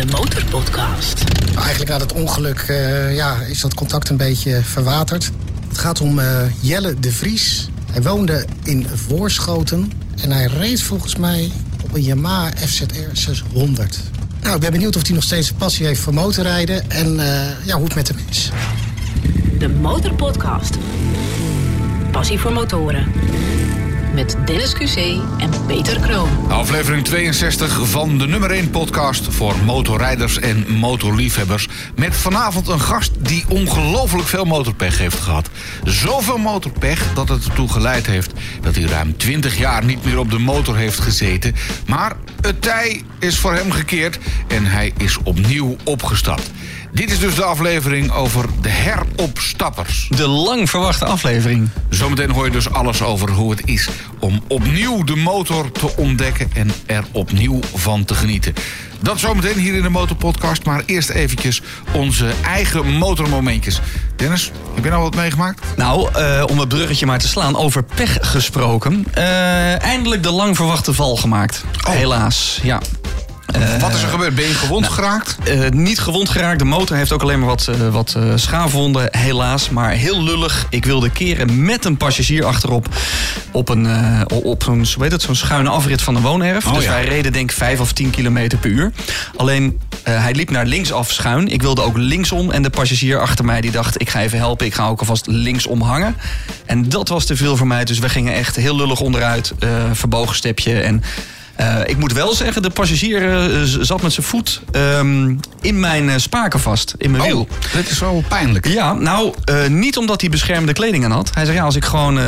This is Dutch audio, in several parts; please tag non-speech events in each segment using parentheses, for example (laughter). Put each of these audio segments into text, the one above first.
De Motorpodcast. Nou, eigenlijk na dat ongeluk eh, ja, is dat contact een beetje verwaterd. Het gaat om eh, Jelle de Vries. Hij woonde in Voorschoten en hij reed volgens mij op een Yamaha FZR 600. Nou, ik ben benieuwd of hij nog steeds passie heeft voor motorrijden en eh, ja, hoe het met hem is. De Motorpodcast. Passie voor motoren. Met Dennis QC en Peter Kroon. Aflevering 62 van de nummer 1 podcast voor motorrijders en motorliefhebbers. Met vanavond een gast die ongelooflijk veel motorpech heeft gehad. Zoveel motorpech dat het ertoe geleid heeft dat hij ruim 20 jaar niet meer op de motor heeft gezeten. Maar het tij is voor hem gekeerd en hij is opnieuw opgestapt. Dit is dus de aflevering over de heropstappers. De lang verwachte aflevering. Zometeen hoor je dus alles over hoe het is om opnieuw de motor te ontdekken en er opnieuw van te genieten. Dat zometeen hier in de Motorpodcast, maar eerst eventjes onze eigen motormomentjes. Dennis, heb je nou wat meegemaakt? Nou, eh, om het bruggetje maar te slaan, over pech gesproken. Eh, eindelijk de lang verwachte val gemaakt. Oh. Helaas, ja. Wat is er gebeurd? Ben je gewond geraakt? Eh, niet gewond geraakt. De motor heeft ook alleen maar wat, eh, wat eh, schaafwonden, helaas. Maar heel lullig. Ik wilde keren met een passagier achterop op, een, eh, op zo'n zo heet het, zo'n schuine afrit van een woonerf. Oh, dus ja. wij reden denk ik 5 of 10 kilometer per uur. Alleen, eh, hij liep naar linksaf schuin. Ik wilde ook linksom. En de passagier achter mij die dacht, ik ga even helpen. Ik ga ook alvast linksom hangen. En dat was te veel voor mij. Dus we gingen echt heel lullig onderuit. eh, verbogen stepje en... Eh, ik moet wel zeggen, de passagier eh, zat met zijn voet ehm, in mijn eh, spaken vast, in mijn wiel. Oh, dit is wel pijnlijk. Ja, nou, niet omdat hij beschermde kleding aan had. Hij zei, ja, als ik gewoon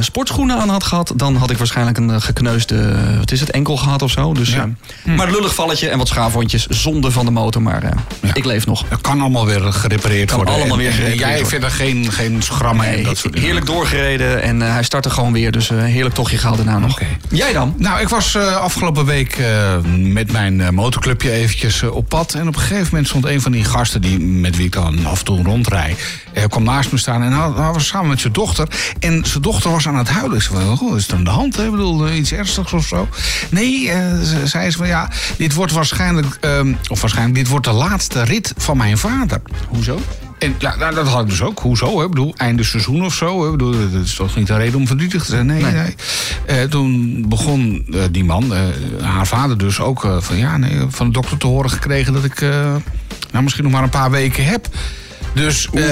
sportschoenen aan had gehad... dan had ik waarschijnlijk een gekneusde, wat is het, enkel gehad of zo. Dus, Ja. eh, Maar lullig valletje en wat schaafwondjes, zonde van de motor. Maar Ja. ik leef nog. Het kan allemaal weer gerepareerd Kan worden. allemaal En- weer en gerepareerd Jij worden. vindt er geen, geen schrammen en Nee, dat soort dingen. heerlijk doorgereden en hij startte gewoon weer. Dus heerlijk tochtje gehaald daarna nog. Jij dan? Nou, ik was eh, afgelopen week eh, met mijn eh, motorclubje eventjes eh, op pad. En op een gegeven moment stond een van die gasten die, met wie ik dan af en toe rondrijd. eh, kwam naast me staan en hij, was samen met zijn dochter. En zijn dochter was aan het huilen. Zei, van, oh, is het aan de hand? Ik bedoel, iets ernstigs of zo? Nee, ze- zei ze van ja, dit wordt waarschijnlijk, ehm, of waarschijnlijk, dit wordt de laatste rit van mijn vader. Hoezo? En ja, nou, dat had ik dus ook. Hoezo? Hè? Ik bedoel, einde seizoen of zo. Hè? Ik bedoel, dat is toch niet een reden om verdrietig te zijn? Nee, nee. Eh, toen begon eh, die man, eh, haar vader dus ook, van, ja, nee, van de dokter te horen gekregen dat ik nou, misschien nog maar een paar weken heb. Dus eh,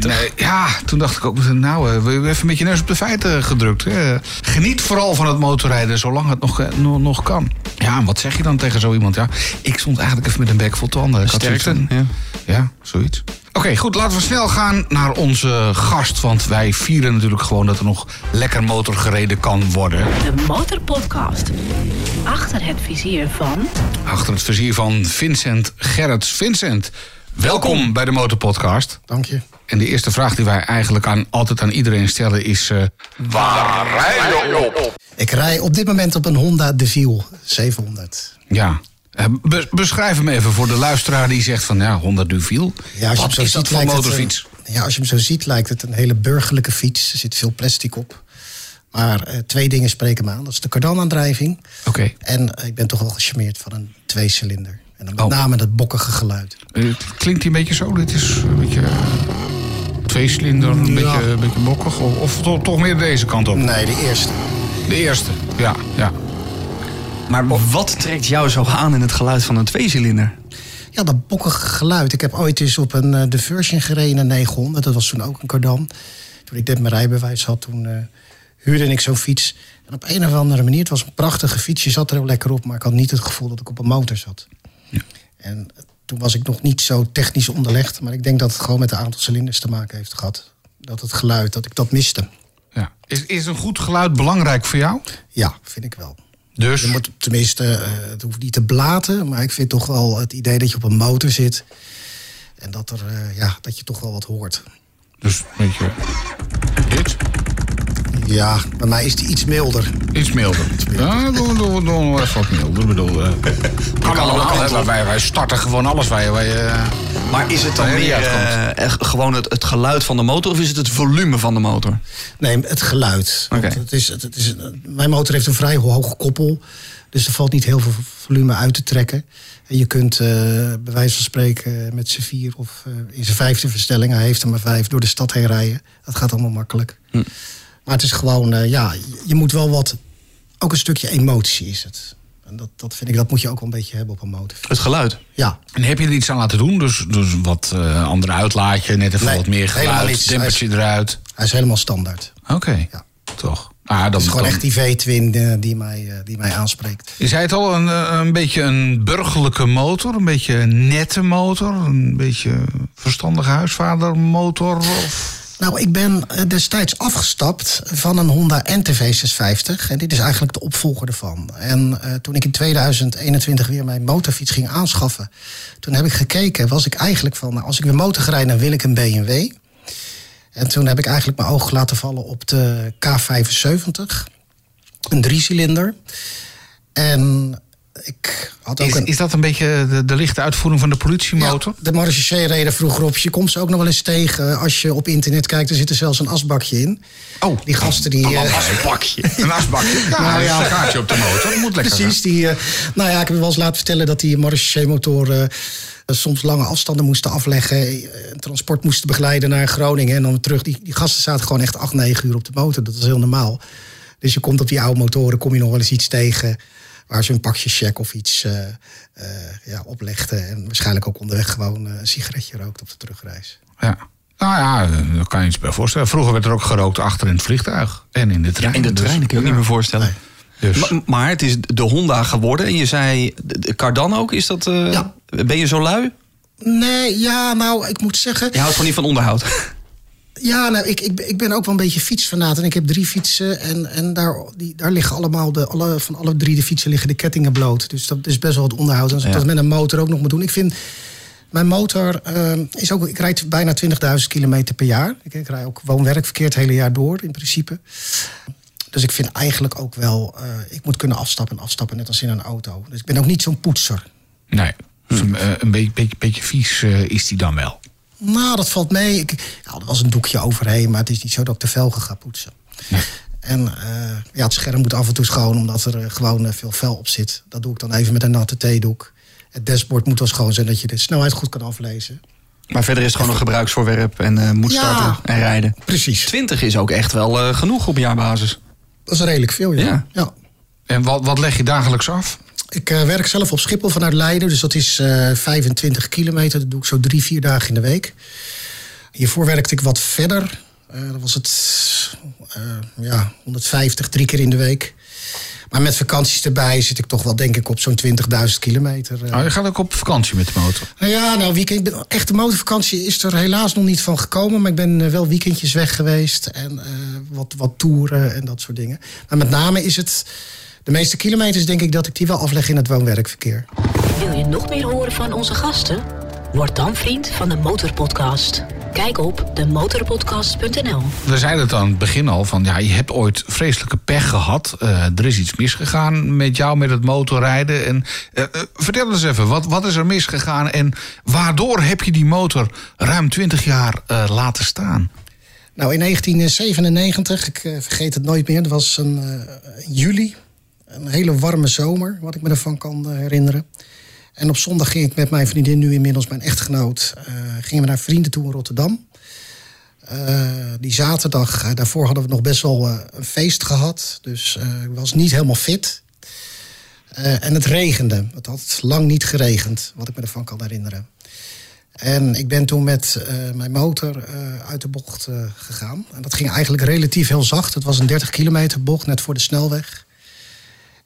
nee, ja, toen dacht ik ook, nou, eh, we hebben even met je neus op de feiten gedrukt. Hè? Geniet vooral van het motorrijden, zolang het nog, eh, nog, nog kan. Ja, en wat zeg je dan tegen zo iemand? Ja, ik stond eigenlijk even met een bek vol tanden. Sterkte. Ja. ja, zoiets. Oké, goed, laten we snel gaan naar onze gast. Want wij vieren natuurlijk gewoon dat er nog lekker motor gereden kan worden. De Motorpodcast. Achter het vizier van... Achter het vizier van Vincent Gerrits. Vincent, welkom bij de Motorpodcast. Dank je. En de eerste vraag die wij eigenlijk aan, altijd aan iedereen stellen is... eh, waar rij je op? Ik rij op dit moment op een Honda Deville 700. Ja, eh, be- beschrijf hem even voor de luisteraar die zegt van... Ja, Honda Duville. Ja, als je Wat hem zo is dat ziet, voor lijkt het, motorfiets? ja, als je hem zo ziet, lijkt het een hele burgerlijke fiets. Er zit veel plastic op. Maar eh, twee dingen spreken me aan. Dat is de cardanaandrijving. Oké. En ik ben toch wel gecharmeerd van een tweecilinder. En dan met Oh. name dat bokkige geluid. Eh, klinkt hij een beetje zo? Dit is een beetje... eh, Tweecilinder, een, Ja. beetje, een beetje bokkig. Of, of to- toch meer deze kant op? Nee, de eerste. De eerste, ja. ja. Maar wat trekt jou zo aan in het geluid van een tweecilinder? Ja, dat bokkige geluid. Ik heb ooit eens op een de Version gereden, een 900. Dat was toen ook een cardan. Toen ik net mijn rijbewijs had, toen huurde ik zo'n fiets. En op een of andere manier, het was een prachtige fiets. Je zat er heel lekker op, maar ik had niet het gevoel dat ik op een motor zat. En toen was ik nog niet zo technisch onderlegd. Maar ik denk dat het gewoon met de aantal cilinders te maken heeft gehad. Dat het geluid, dat ik dat miste. ja. Is, is een goed geluid belangrijk voor jou? Ja, vind ik wel. Dus, Je moet tenminste, eh, het hoeft niet te blaten, maar ik vind toch wel het idee dat je op een motor zit. En dat, er, eh, ja, dat je toch wel wat hoort. dus weet je, dit? Ja, bij mij is die iets milder. Iets milder. Ja, doen, doen, doen we even wat milder. Ik bedoel, eh, (laughs) kan allemaal, hè. Wij- wij, wij starten gewoon alles je... Waar je Maar is het dan meer eh, echt gewoon het, het geluid van de motor of is het het volume van de motor? Nee, het geluid. Het is, het, het is, mijn motor heeft een vrij hoge koppel. Dus er valt niet heel veel volume uit te trekken. En je kunt uh, bij wijze van spreken met z'n vier of uh, in zijn vijfde verstelling, hij heeft er maar vijf, door de stad heen rijden. Dat gaat allemaal makkelijk. Hm. Maar het is gewoon, uh, ja, je moet wel wat, ook een stukje emotie is het. En dat, dat vind ik, dat moet je ook wel een beetje hebben op een motor. Het geluid? Ja. En heb je er iets aan laten doen? Dus, dus wat uh, andere uitlaatje, net even Nee, wat meer geluid, niets. tempertje eruit. Hij is helemaal standaard. Oké, Ja. toch. Ah, dan, Het is gewoon dan- echt die V-twin eh, die, mij, eh, die mij aanspreekt. Je zei het al, een, eh, een beetje een burgerlijke motor, een beetje een nette motor, een beetje verstandige huisvadermotor. Of... Nou, ik ben eh, destijds afgestapt van een Honda NTV 650. En dit is eigenlijk de opvolger ervan. En eh, toen ik in 2021 weer mijn motorfiets ging aanschaffen... toen heb ik gekeken, was ik eigenlijk van... Nou, als ik weer motor ga rijden, dan wil ik een BMW. En toen heb ik eigenlijk mijn oog laten vallen op de K75. Een driecilinder. En ik had ook Is, een... is dat een beetje de, de lichte uitvoering van de politiemotor? Ja, de Marche reden vroeger op. Je komt ze ook nog wel eens tegen. Als je op internet kijkt, er zit er zelfs een asbakje in. Oh, Die gasten die... een eh, asbakje. Een asbakje. Ja, (laughs) Nou ja. een gaatje op de motor. Dat moet lekker Precies, die, eh, nou ja, ik heb wel eens laten vertellen dat die Marche-motoren soms lange afstanden moesten afleggen. eh, transport moesten begeleiden naar Groningen en dan terug. Die, die gasten zaten gewoon echt 8, 9 uur op de motor. Dat is heel normaal. Dus je komt op die oude motoren, kom je nog wel eens iets tegen waar ze een pakje check of iets eh, eh, ja, oplegden. En waarschijnlijk ook onderweg gewoon eh, een sigaretje rookt op de terugreis. Ja. Nou ja, daar kan je iets bij voorstellen. Vroeger werd er ook gerookt achter in het vliegtuig. En in de trein. In de trein, ik kan je ja. niet meer voorstellen. Dus, Maar, maar het is de Honda geworden. En je zei, Cardan ook, is dat... eh, Ja. Ben je zo lui? Nee, ja, nou, ik moet zeggen... Je houdt gewoon niet van onderhoud. Ja, nou, ik, ik, ik ben ook wel een beetje fietsfanaat. En ik heb drie fietsen. En, en daar, die, daar liggen allemaal, de, alle, van alle drie de fietsen liggen de kettingen bloot. Dus dat is best wel het onderhoud. En als ik Ja. dat met een motor ook nog moet doen. Ik vind, mijn motor eh, is ook, ik rijd bijna 20.000 kilometer per jaar. Ik, ik rijd ook woon-werkverkeer het hele jaar door, in principe. Dus ik vind eigenlijk ook wel, eh, ik moet kunnen afstappen en afstappen, net als in een auto. Dus ik ben ook niet zo'n poetser. nee, dus een, eh, een beetje, beetje, beetje vies eh, is die dan wel. Nou, dat valt mee. Ik, nou, er was een doekje overheen, maar het is niet zo dat ik de velgen ga poetsen. En eh, ja, het scherm moet af en toe schoon, omdat er eh, gewoon eh, veel vel op zit. Dat doe ik dan even met een natte theedoek. Het dashboard moet wel schoon zijn, dat je de snelheid goed kan aflezen. Maar verder is het gewoon een gebruiksvoorwerp. En moet Ja. starten en rijden. Precies. 20 is ook echt wel genoeg op jaarbasis. Dat is redelijk veel, ja. Ja. ja. En wat, wat leg je dagelijks af? Ik eh, werk zelf op Schiphol vanuit Leiden, dus dat is eh 25 kilometer. Dat doe ik zo drie, vier dagen in de week. Hiervoor werkte ik wat verder. Eh dan was het ja, 150, drie keer in de week. Maar met vakanties erbij zit ik toch wel, denk ik, op zo'n 20.000 kilometer. Oh, je gaat ook op vakantie met de motor. Nou ja, nou, weekend, echte motorvakantie is er helaas nog niet van gekomen. Maar ik ben wel weekendjes weg geweest. En wat, wat toeren en dat soort dingen. Maar met name is het... De meeste kilometers denk ik dat ik die wel afleg in het woon-werkverkeer. Wil je nog meer horen van onze gasten? Word dan vriend van de Motorpodcast. Kijk op demotorpodcast.nl. We zeiden het aan het begin al, van ja, je hebt ooit vreselijke pech gehad. Eh, er is iets misgegaan met jou, met het motorrijden. En, eh, eh, vertel eens even, wat, wat is er misgegaan en waardoor heb je die motor ruim 20 jaar eh, laten staan? Nou, in 1997, ik vergeet het nooit meer, dat was een eh, juli. Een hele warme zomer, wat ik me ervan kan eh, herinneren. En op zondag ging ik met mijn vriendin, nu inmiddels mijn echtgenoot, eh, gingen we naar vrienden toe in Rotterdam. Eh, die zaterdag, daarvoor hadden we nog best wel een feest gehad. Dus ik was niet helemaal fit. En het regende. Het had lang niet geregend, wat ik me ervan kan herinneren. En ik ben toen met mijn motor uit de bocht gegaan. En dat ging eigenlijk relatief heel zacht. Het was een 30 kilometer bocht, net voor de snelweg.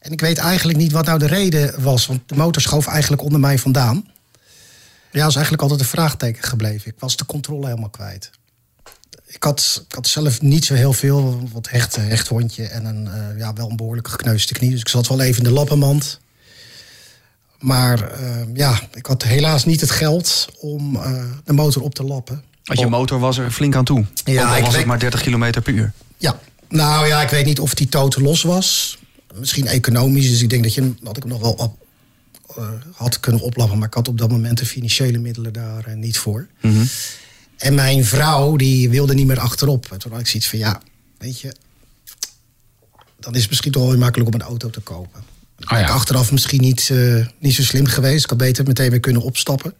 En ik weet eigenlijk niet wat nou de reden was. Want de motor schoof eigenlijk onder mij vandaan. Ja, dat is eigenlijk altijd een vraagteken gebleven. Ik was de controle helemaal kwijt. Ik had, ik had zelf niet zo heel veel. Wat hecht, hechthondje en een, eh, ja, wel een behoorlijk gekneusde knie. Dus ik zat wel even in de lappenmand. Maar eh, ja, ik had helaas niet het geld om eh, de motor op te lappen. Want je motor was er flink aan toe. Ja, Ook al ik was weet- het maar 30 kilometer per uur. Ja, nou ja, ik weet niet of die toten los was. Misschien economisch, dus ik denk dat, je, dat ik hem nog wel op, eh, had kunnen oplappen. Maar ik had op dat moment de financiële middelen daar eh, niet voor. En mijn vrouw, die wilde niet meer achterop. En toen had ik zoiets van, ja, weet je... dan is het misschien toch wel weer makkelijk om een auto te kopen. Ah, ja. Achteraf misschien niet, eh, niet zo slim geweest. Ik had beter meteen weer kunnen opstappen.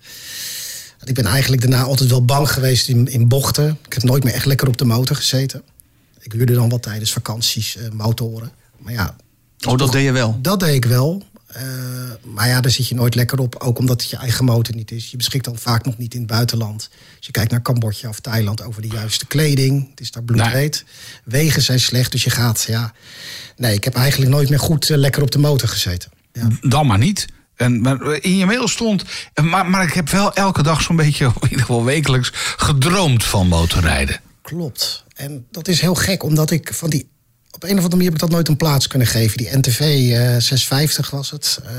Ik ben eigenlijk daarna altijd wel bang geweest in, in bochten. Ik heb nooit meer echt lekker op de motor gezeten. Ik huurde dan wel tijdens vakanties motoren. Maar ja, Oh, dat deed je wel. dat deed ik wel. Eh, maar ja, daar zit je nooit lekker op. Ook omdat het je eigen motor niet is. Je beschikt dan vaak nog niet in het buitenland. Als je kijkt naar Cambodja of Thailand over de juiste kleding. Het is daar bloedheet. Wegen zijn slecht, dus je gaat, ja... Nee, ik heb eigenlijk nooit meer goed eh, lekker op de motor gezeten. Ja. Dan maar niet. En, maar in je mail stond. Maar, maar ik heb wel elke dag zo'n beetje, (laughs) in ieder geval wekelijks, gedroomd van motorrijden. Klopt. En dat is heel gek, omdat ik van die... Op een of andere manier heb ik dat nooit een plaats kunnen geven. Die NTV eh, 650 was het. Eh,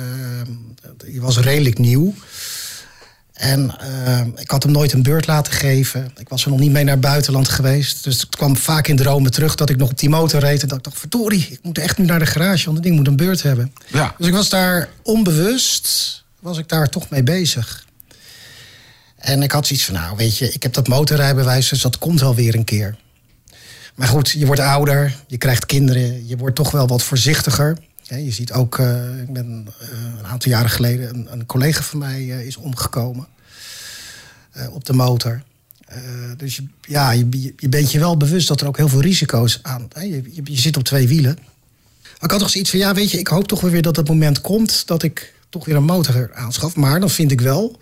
die was redelijk nieuw. En eh, ik had hem nooit een beurt laten geven. Ik was er nog niet mee naar het buitenland geweest. Dus het kwam vaak in dromen terug dat ik nog op die motor reed. En dat ik dacht, verdorie, ik moet echt nu naar de garage, want dat ding moet een beurt hebben. Ja. Dus ik was daar onbewust, was ik daar toch mee bezig. En ik had zoiets van, nou weet je, ik heb dat motorrijbewijs, dus dat komt wel weer een keer. Maar goed, je wordt ouder, je krijgt kinderen, je wordt toch wel wat voorzichtiger. Je ziet ook, eh, ik ben eh, een aantal jaren geleden, een, een collega van mij eh, is omgekomen op de motor. Dus ja, je, je bent je wel bewust dat er ook heel veel risico's aan. Je, je, je zit op twee wielen. Ik had toch zoiets van, ja, weet je, ik hoop toch weer dat het moment komt dat ik toch weer een motor aanschaf. Maar dan vind ik wel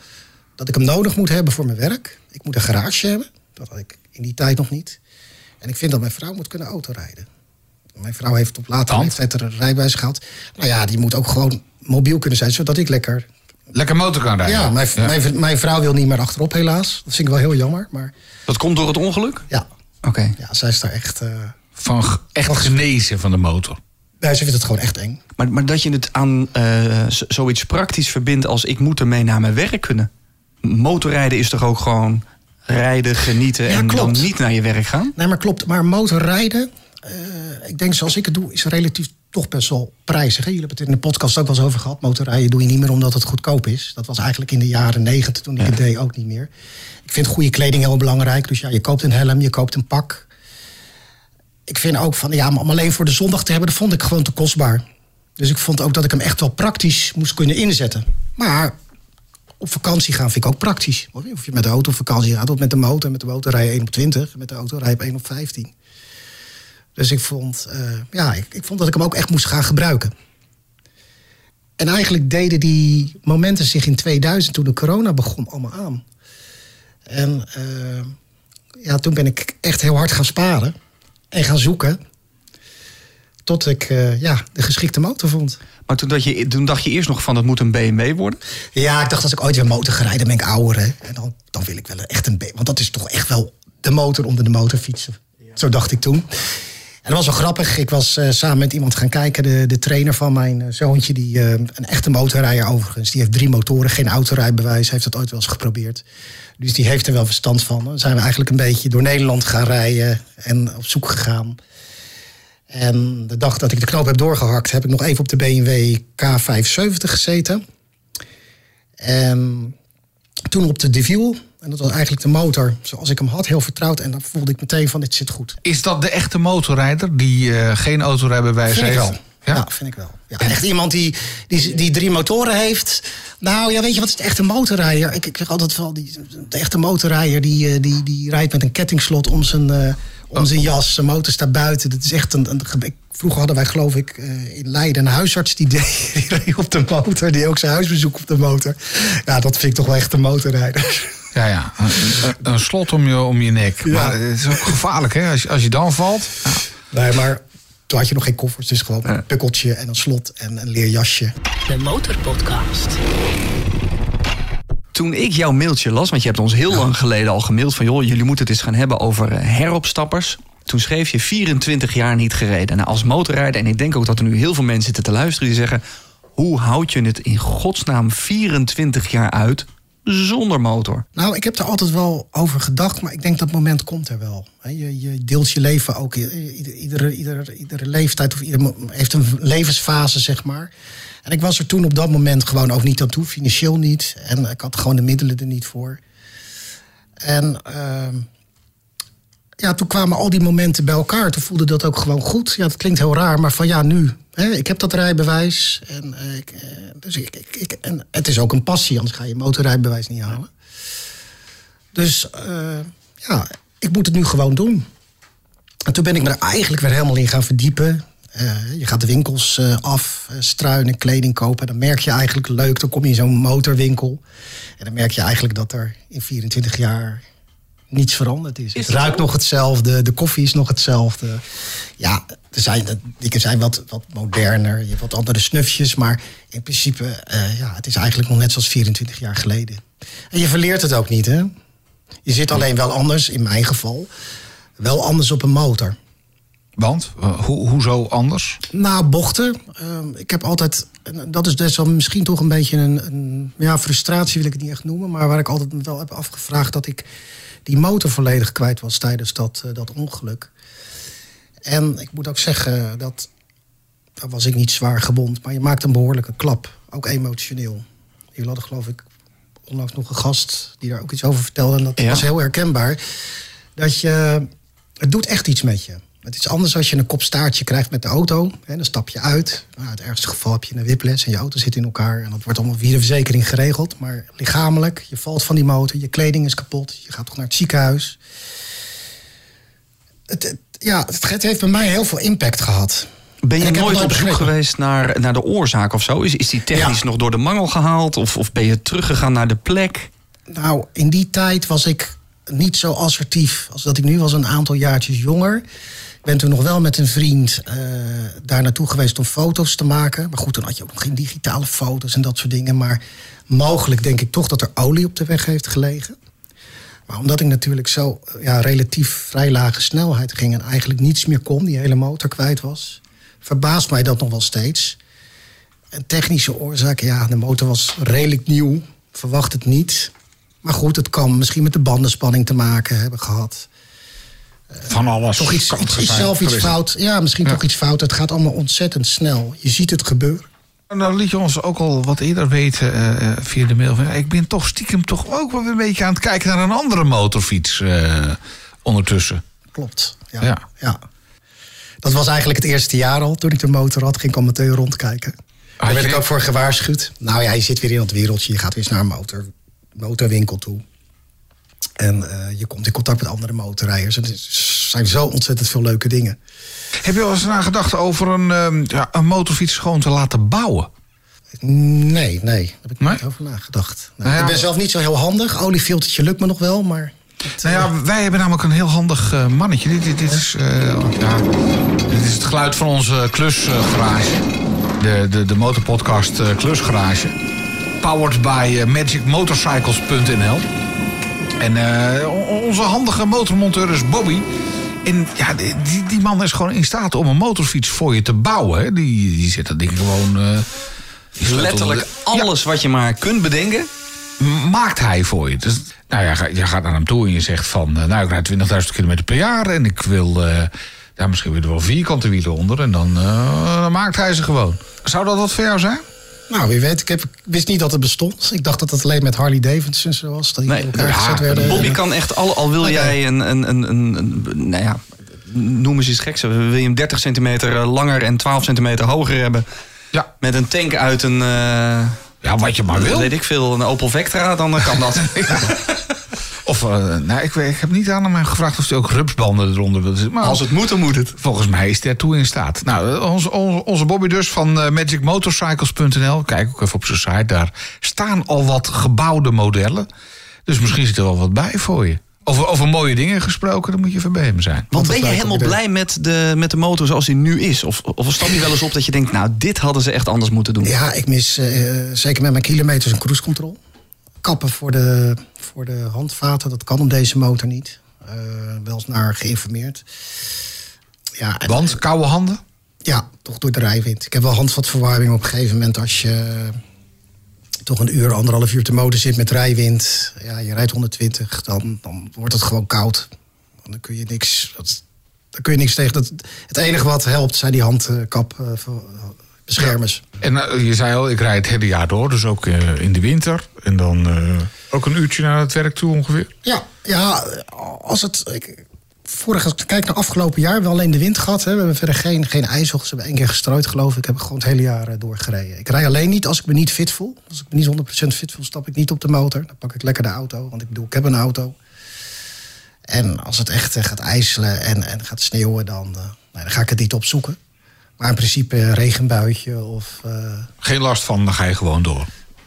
dat ik hem nodig moet hebben voor mijn werk. Ik moet een garage hebben. Dat had ik in die tijd nog niet. En ik vind dat mijn vrouw moet kunnen autorijden. Mijn vrouw heeft op latere Want? leeftijd er een rijbewijs gehad. Nou ja, die moet ook gewoon mobiel kunnen zijn, zodat ik lekker... Lekker motor kan rijden. Ja, mijn, Mijn, mijn vrouw wil niet meer achterop helaas. Dat vind ik wel heel jammer, maar Dat komt door het ongeluk? ja. Oké. Ja, zij is daar echt... eh Van echt genezen van de motor. nee, ze vindt het gewoon echt eng. Maar, maar dat je het aan eh, zoiets praktisch verbindt als ik moet ermee naar mijn werk kunnen. Motorrijden is toch ook gewoon rijden, genieten Ja, en klopt. dan niet naar je werk gaan? Nee, maar klopt. Maar motorrijden, eh, ik denk zoals ik het doe, is relatief toch best wel prijzig. Hè? Jullie hebben het in de podcast ook wel eens over gehad. Motorrijden doe je niet meer omdat het goedkoop is. Dat was eigenlijk in de jaren negentig toen ik het deed ook niet meer. Ik vind goede kleding heel belangrijk. Dus ja, je koopt een helm, je koopt een pak. Ik vind ook van, ja, maar om alleen voor de zondag te hebben, dat vond ik gewoon te kostbaar. Dus ik vond ook dat ik hem echt wel praktisch moest kunnen inzetten. Maar op vakantie gaan vind ik ook praktisch. Of je met de auto op vakantie gaat, of met de motor. Met de motor rij je 1 op 20, met de auto rij je op 1 op 15. Dus ik vond, eh, ja, ik, ik vond dat ik hem ook echt moest gaan gebruiken. En eigenlijk deden die momenten zich in 2000, toen de corona begon, allemaal aan. En eh, ja, toen ben ik echt heel hard gaan sparen en gaan zoeken. Tot ik eh, ja, de geschikte motor vond. Maar toen, dat je, toen dacht je eerst nog van dat moet een BMW worden. Ja, ik dacht als ik ooit weer motor ga rijden, ben ik ouder. Hè? En dan, dan wil ik wel echt een B. Want dat is toch echt wel de motor onder de motorfietsen. Zo dacht ik toen. En dat was wel grappig. Ik was eh, samen met iemand gaan kijken. De, de trainer van mijn eh, zoontje, die, eh, een echte motorrijder overigens. Die heeft drie motoren, geen autorijbewijs. Heeft dat ooit wel eens geprobeerd. Dus die heeft er wel verstand van. Dan zijn we eigenlijk een beetje door Nederland gaan rijden. En op zoek gegaan. En de dag dat ik de knoop heb doorgehakt, heb ik nog even op de BMW K570 gezeten. En toen op de Deville. En dat was eigenlijk de motor zoals ik hem had, heel vertrouwd. En dan voelde ik meteen van, dit zit goed. Is dat de echte motorrijder die eh, geen autorijbewijs Vind ik heeft? wel. Ja? vind ik wel. Ja, echt iemand die, die, die drie motoren heeft. Nou ja, weet je wat is de echte motorrijder? Ik, ik zeg altijd wel, die, de echte motorrijder die, eh, die, die rijdt met een kettingslot om zijn, eh, om zijn jas. Zijn motor staat buiten. Dat is echt een, een Vroeger hadden wij geloof ik eh, in Leiden een huisarts die (laughs) deed die reed op de motor. Die ook zijn huisbezoek op de motor. Ja, dat vind ik toch wel echt een motorrijder. Ja, ja. Een, slot om je, om je nek. Ja. Maar het is ook gevaarlijk, hè? Als, je- als je dan valt. Nee, maar toen had je nog geen koffers. Dus gewoon een pukkeltje en een slot en een leerjasje. De Motorpodcast. Toen ik jouw mailtje las, want je hebt ons heel lang geleden al gemaild van joh, jullie moeten het eens gaan hebben over eh, heropstappers. Toen schreef je 24 jaar niet gereden. Nou, als motorrijder, en ik denk ook dat er nu heel veel mensen zitten te luisteren die zeggen: hoe houd je het in godsnaam 24 jaar uit zonder motor? Nou, ik heb er altijd wel over gedacht, maar ik denk dat moment komt er wel. Je, je deelt je leven ook. iedere, iedere, iedere leeftijd of ieder heeft een levensfase, zeg maar. En ik was er toen op dat moment gewoon ook niet aan toe, financieel niet. En ik had gewoon de middelen er niet voor. En ehm, ja, toen kwamen al die momenten bij elkaar. Toen voelde dat ook gewoon goed. Ja, dat klinkt heel raar, maar van ja, nu. Hè, ik heb dat rijbewijs. En, eh, ik, eh, dus ik, ik, ik- en het is ook een passie, anders ga je motorrijbewijs niet halen. Dus eh, ja, ik moet het nu gewoon doen. En toen ben ik me er eigenlijk weer helemaal in gaan verdiepen. Eh, je gaat de winkels eh, af, eh, struinen, kleding kopen. Dan merk je eigenlijk leuk, dan kom je in zo'n motorwinkel. En dan merk je eigenlijk dat er in 24 jaar niets veranderd is. het ruikt zo? nog hetzelfde, de koffie is nog hetzelfde. Ja, er zijn, de dingen zijn wat, wat moderner, je hebt wat andere snufjes. Maar in principe, ja, het is eigenlijk nog net zoals 24 jaar geleden. En je verleert het ook niet, hè? Je zit alleen wel anders, in mijn geval, wel anders op een motor. Want, eh, hoe, hoezo anders? Nou, bochten. Ehm, ik heb altijd, dat is dus wel misschien toch een beetje een, een ja, frustratie wil ik het niet echt noemen, maar waar ik altijd me wel heb afgevraagd dat ik die motor volledig kwijt was tijdens dat, eh, dat ongeluk. En ik moet ook zeggen dat, daar was ik niet zwaar gewond, maar je maakt een behoorlijke klap, ook emotioneel. Jullie hadden geloof ik onlangs nog een gast die daar ook iets over vertelde en dat Ja. was heel herkenbaar. Dat je, het doet echt iets met je. Het is anders als je een kopstaartje krijgt met de auto. Hè, dan stap je uit. Nou, het ergste geval heb je een whiplash en je auto zit in elkaar. En dat wordt allemaal via de verzekering geregeld. Maar lichamelijk, je valt van die motor, je kleding is kapot. Je gaat toch naar het ziekenhuis. Het, het- ja, het, heeft bij mij heel veel impact gehad. Ben je nooit op zoek geweest naar, naar de oorzaak of zo? Is, is die technisch Ja. nog door de mangel gehaald? Of, of ben je teruggegaan naar de plek? Nou, in die tijd was ik niet zo assertief als dat ik nu was, een aantal jaartjes jonger. Ben toen nog wel met een vriend eh, daar naartoe geweest om foto's te maken. Maar goed, toen had je ook nog geen digitale foto's en dat soort dingen. Maar mogelijk denk ik toch dat er olie op de weg heeft gelegen. Maar omdat ik natuurlijk zo ja, relatief vrij lage snelheid ging en eigenlijk niets meer kon, die hele motor kwijt was, verbaast mij dat nog wel steeds. Een technische oorzaak, ja, de motor was redelijk nieuw, verwacht het niet. Maar goed, het kan misschien met de bandenspanning te maken hebben gehad. Van alles. Toch iets, kan iets, zijn zelf iets geweest. fout. Ja, misschien Ja. toch iets fout. Het gaat allemaal ontzettend snel. Je ziet het gebeuren. Nou liet je ons ook al wat eerder weten eh, eh, via de mail. Van, ja, ik ben toch stiekem toch ook wel een beetje aan het kijken naar een andere motorfiets eh, ondertussen. Klopt. Ja, Ja. ja. Dat was eigenlijk het eerste jaar al. Toen ik de motor had, ging ik al meteen rondkijken. Daar werd ik ook voor gewaarschuwd. Nou ja, je zit weer in dat wereldje. Je gaat weer eens naar een motor, motorwinkel toe. En eh, je komt in contact met andere motorrijders. En er zijn zo ontzettend veel leuke dingen. Heb je wel eens nagedacht over een, ehm, ja, een motorfiets gewoon te laten bouwen? Nee, nee. Daar heb ik Nee? niet over nagedacht. Nou, Nou ja, ik ben zelf niet zo heel handig. Oliefiltertje lukt me nog wel, maar... het, Nou ja, wij hebben namelijk een heel handig eh, mannetje. Dit, dit, dit is, eh, ja, dit is het geluid van onze klusgarage. de, de, de motorpodcast eh, klusgarage. Powered by eh, magicmotorcycles.nl. En eh, onze handige motormonteur is Bobby. En ja, die, die- man is gewoon in staat om een motorfiets voor je te bouwen. Hè. Die, die zit dat ding gewoon... sleutelt- Letterlijk Ja, alles wat je maar kunt bedenken. maakt hij voor je. Dus, nou ja, je gaat naar hem toe en je zegt van... eh, nou, ik rijd 20.000 kilometer per jaar en ik wil... ja, misschien weer er wel vierkante wielen onder. En dan, dan maakt hij ze gewoon. Zou dat wat voor jou zijn? Nou, wie weet. Ik, heb, ik wist niet dat het bestond. Ik dacht dat het alleen met Harley Davidson zo was. Dat die Nee, in elkaar ja, gezet werden. Bobby kan echt, al, al wil jij een, een, een, een, een- nou ja, noem eens iets geks. Wil je hem 30 centimeter langer en 12 centimeter hoger hebben? Ja. Met een tank uit een, eh, Ja, wat je maar wil. weet ik veel, een Opel Vectra, dan eh, kan dat. (laughs) (laughs) Of, eh, nou, ik, ik heb niet aan hem gevraagd of hij ook rupsbanden eronder wil zitten. Maar Als het moet, dan moet het. Volgens mij is hij ertoe in staat. Nou, eh, onze, onze, onze Bobby dus van eh, magicmotorcycles.nl. Kijk ook even op zijn site. Daar staan al wat gebouwde modellen. Dus misschien zit er wel wat bij voor je. Over, over mooie dingen gesproken, dan moet je even bij hem zijn. Want ben je helemaal blij met de, met de motor zoals die nu is? Of, of stap je wel eens op dat je denkt, nou, dit hadden ze echt anders moeten doen? Ja, ik mis eh, zeker met mijn kilometers een cruise control. Kappen voor de, voor de handvaten, dat kan op deze motor niet. Eh, wel eens naar geïnformeerd. Ja, en- Want, koude handen? Ja, toch door de rijwind. Ik heb wel handvatverwarming op een gegeven moment als je toch een uur, anderhalf uur te motor zit met rijwind. Ja, je rijdt 120, dan, dan wordt het gewoon koud. Dan kun je niks, dat, dan kun je niks tegen. Dat, het enige wat helpt zijn die handkapbeschermers. En eh, je zei al, ik rijd het hele jaar door. Dus ook eh, in de winter. En dan eh, ook een uurtje naar het werk toe ongeveer. Ja, ja, als het. Ik, vorig, als ik kijk naar afgelopen jaar, wel alleen de wind gehad. Hè. We hebben verder geen, geen ijzel. Ze hebben één keer gestrooid, geloof ik. Ik heb gewoon het hele jaar doorgereden. Ik rij alleen niet als ik me niet fit voel. Als ik me niet 100% fit voel, stap ik niet op de motor. Dan pak ik lekker de auto, want ik bedoel, ik heb een auto. En als het echt gaat ijzelen en, en gaat sneeuwen, dan, nee, dan ga ik het niet opzoeken. Maar in principe een regenbuitje of eh, Geen last van, dan ga je gewoon door.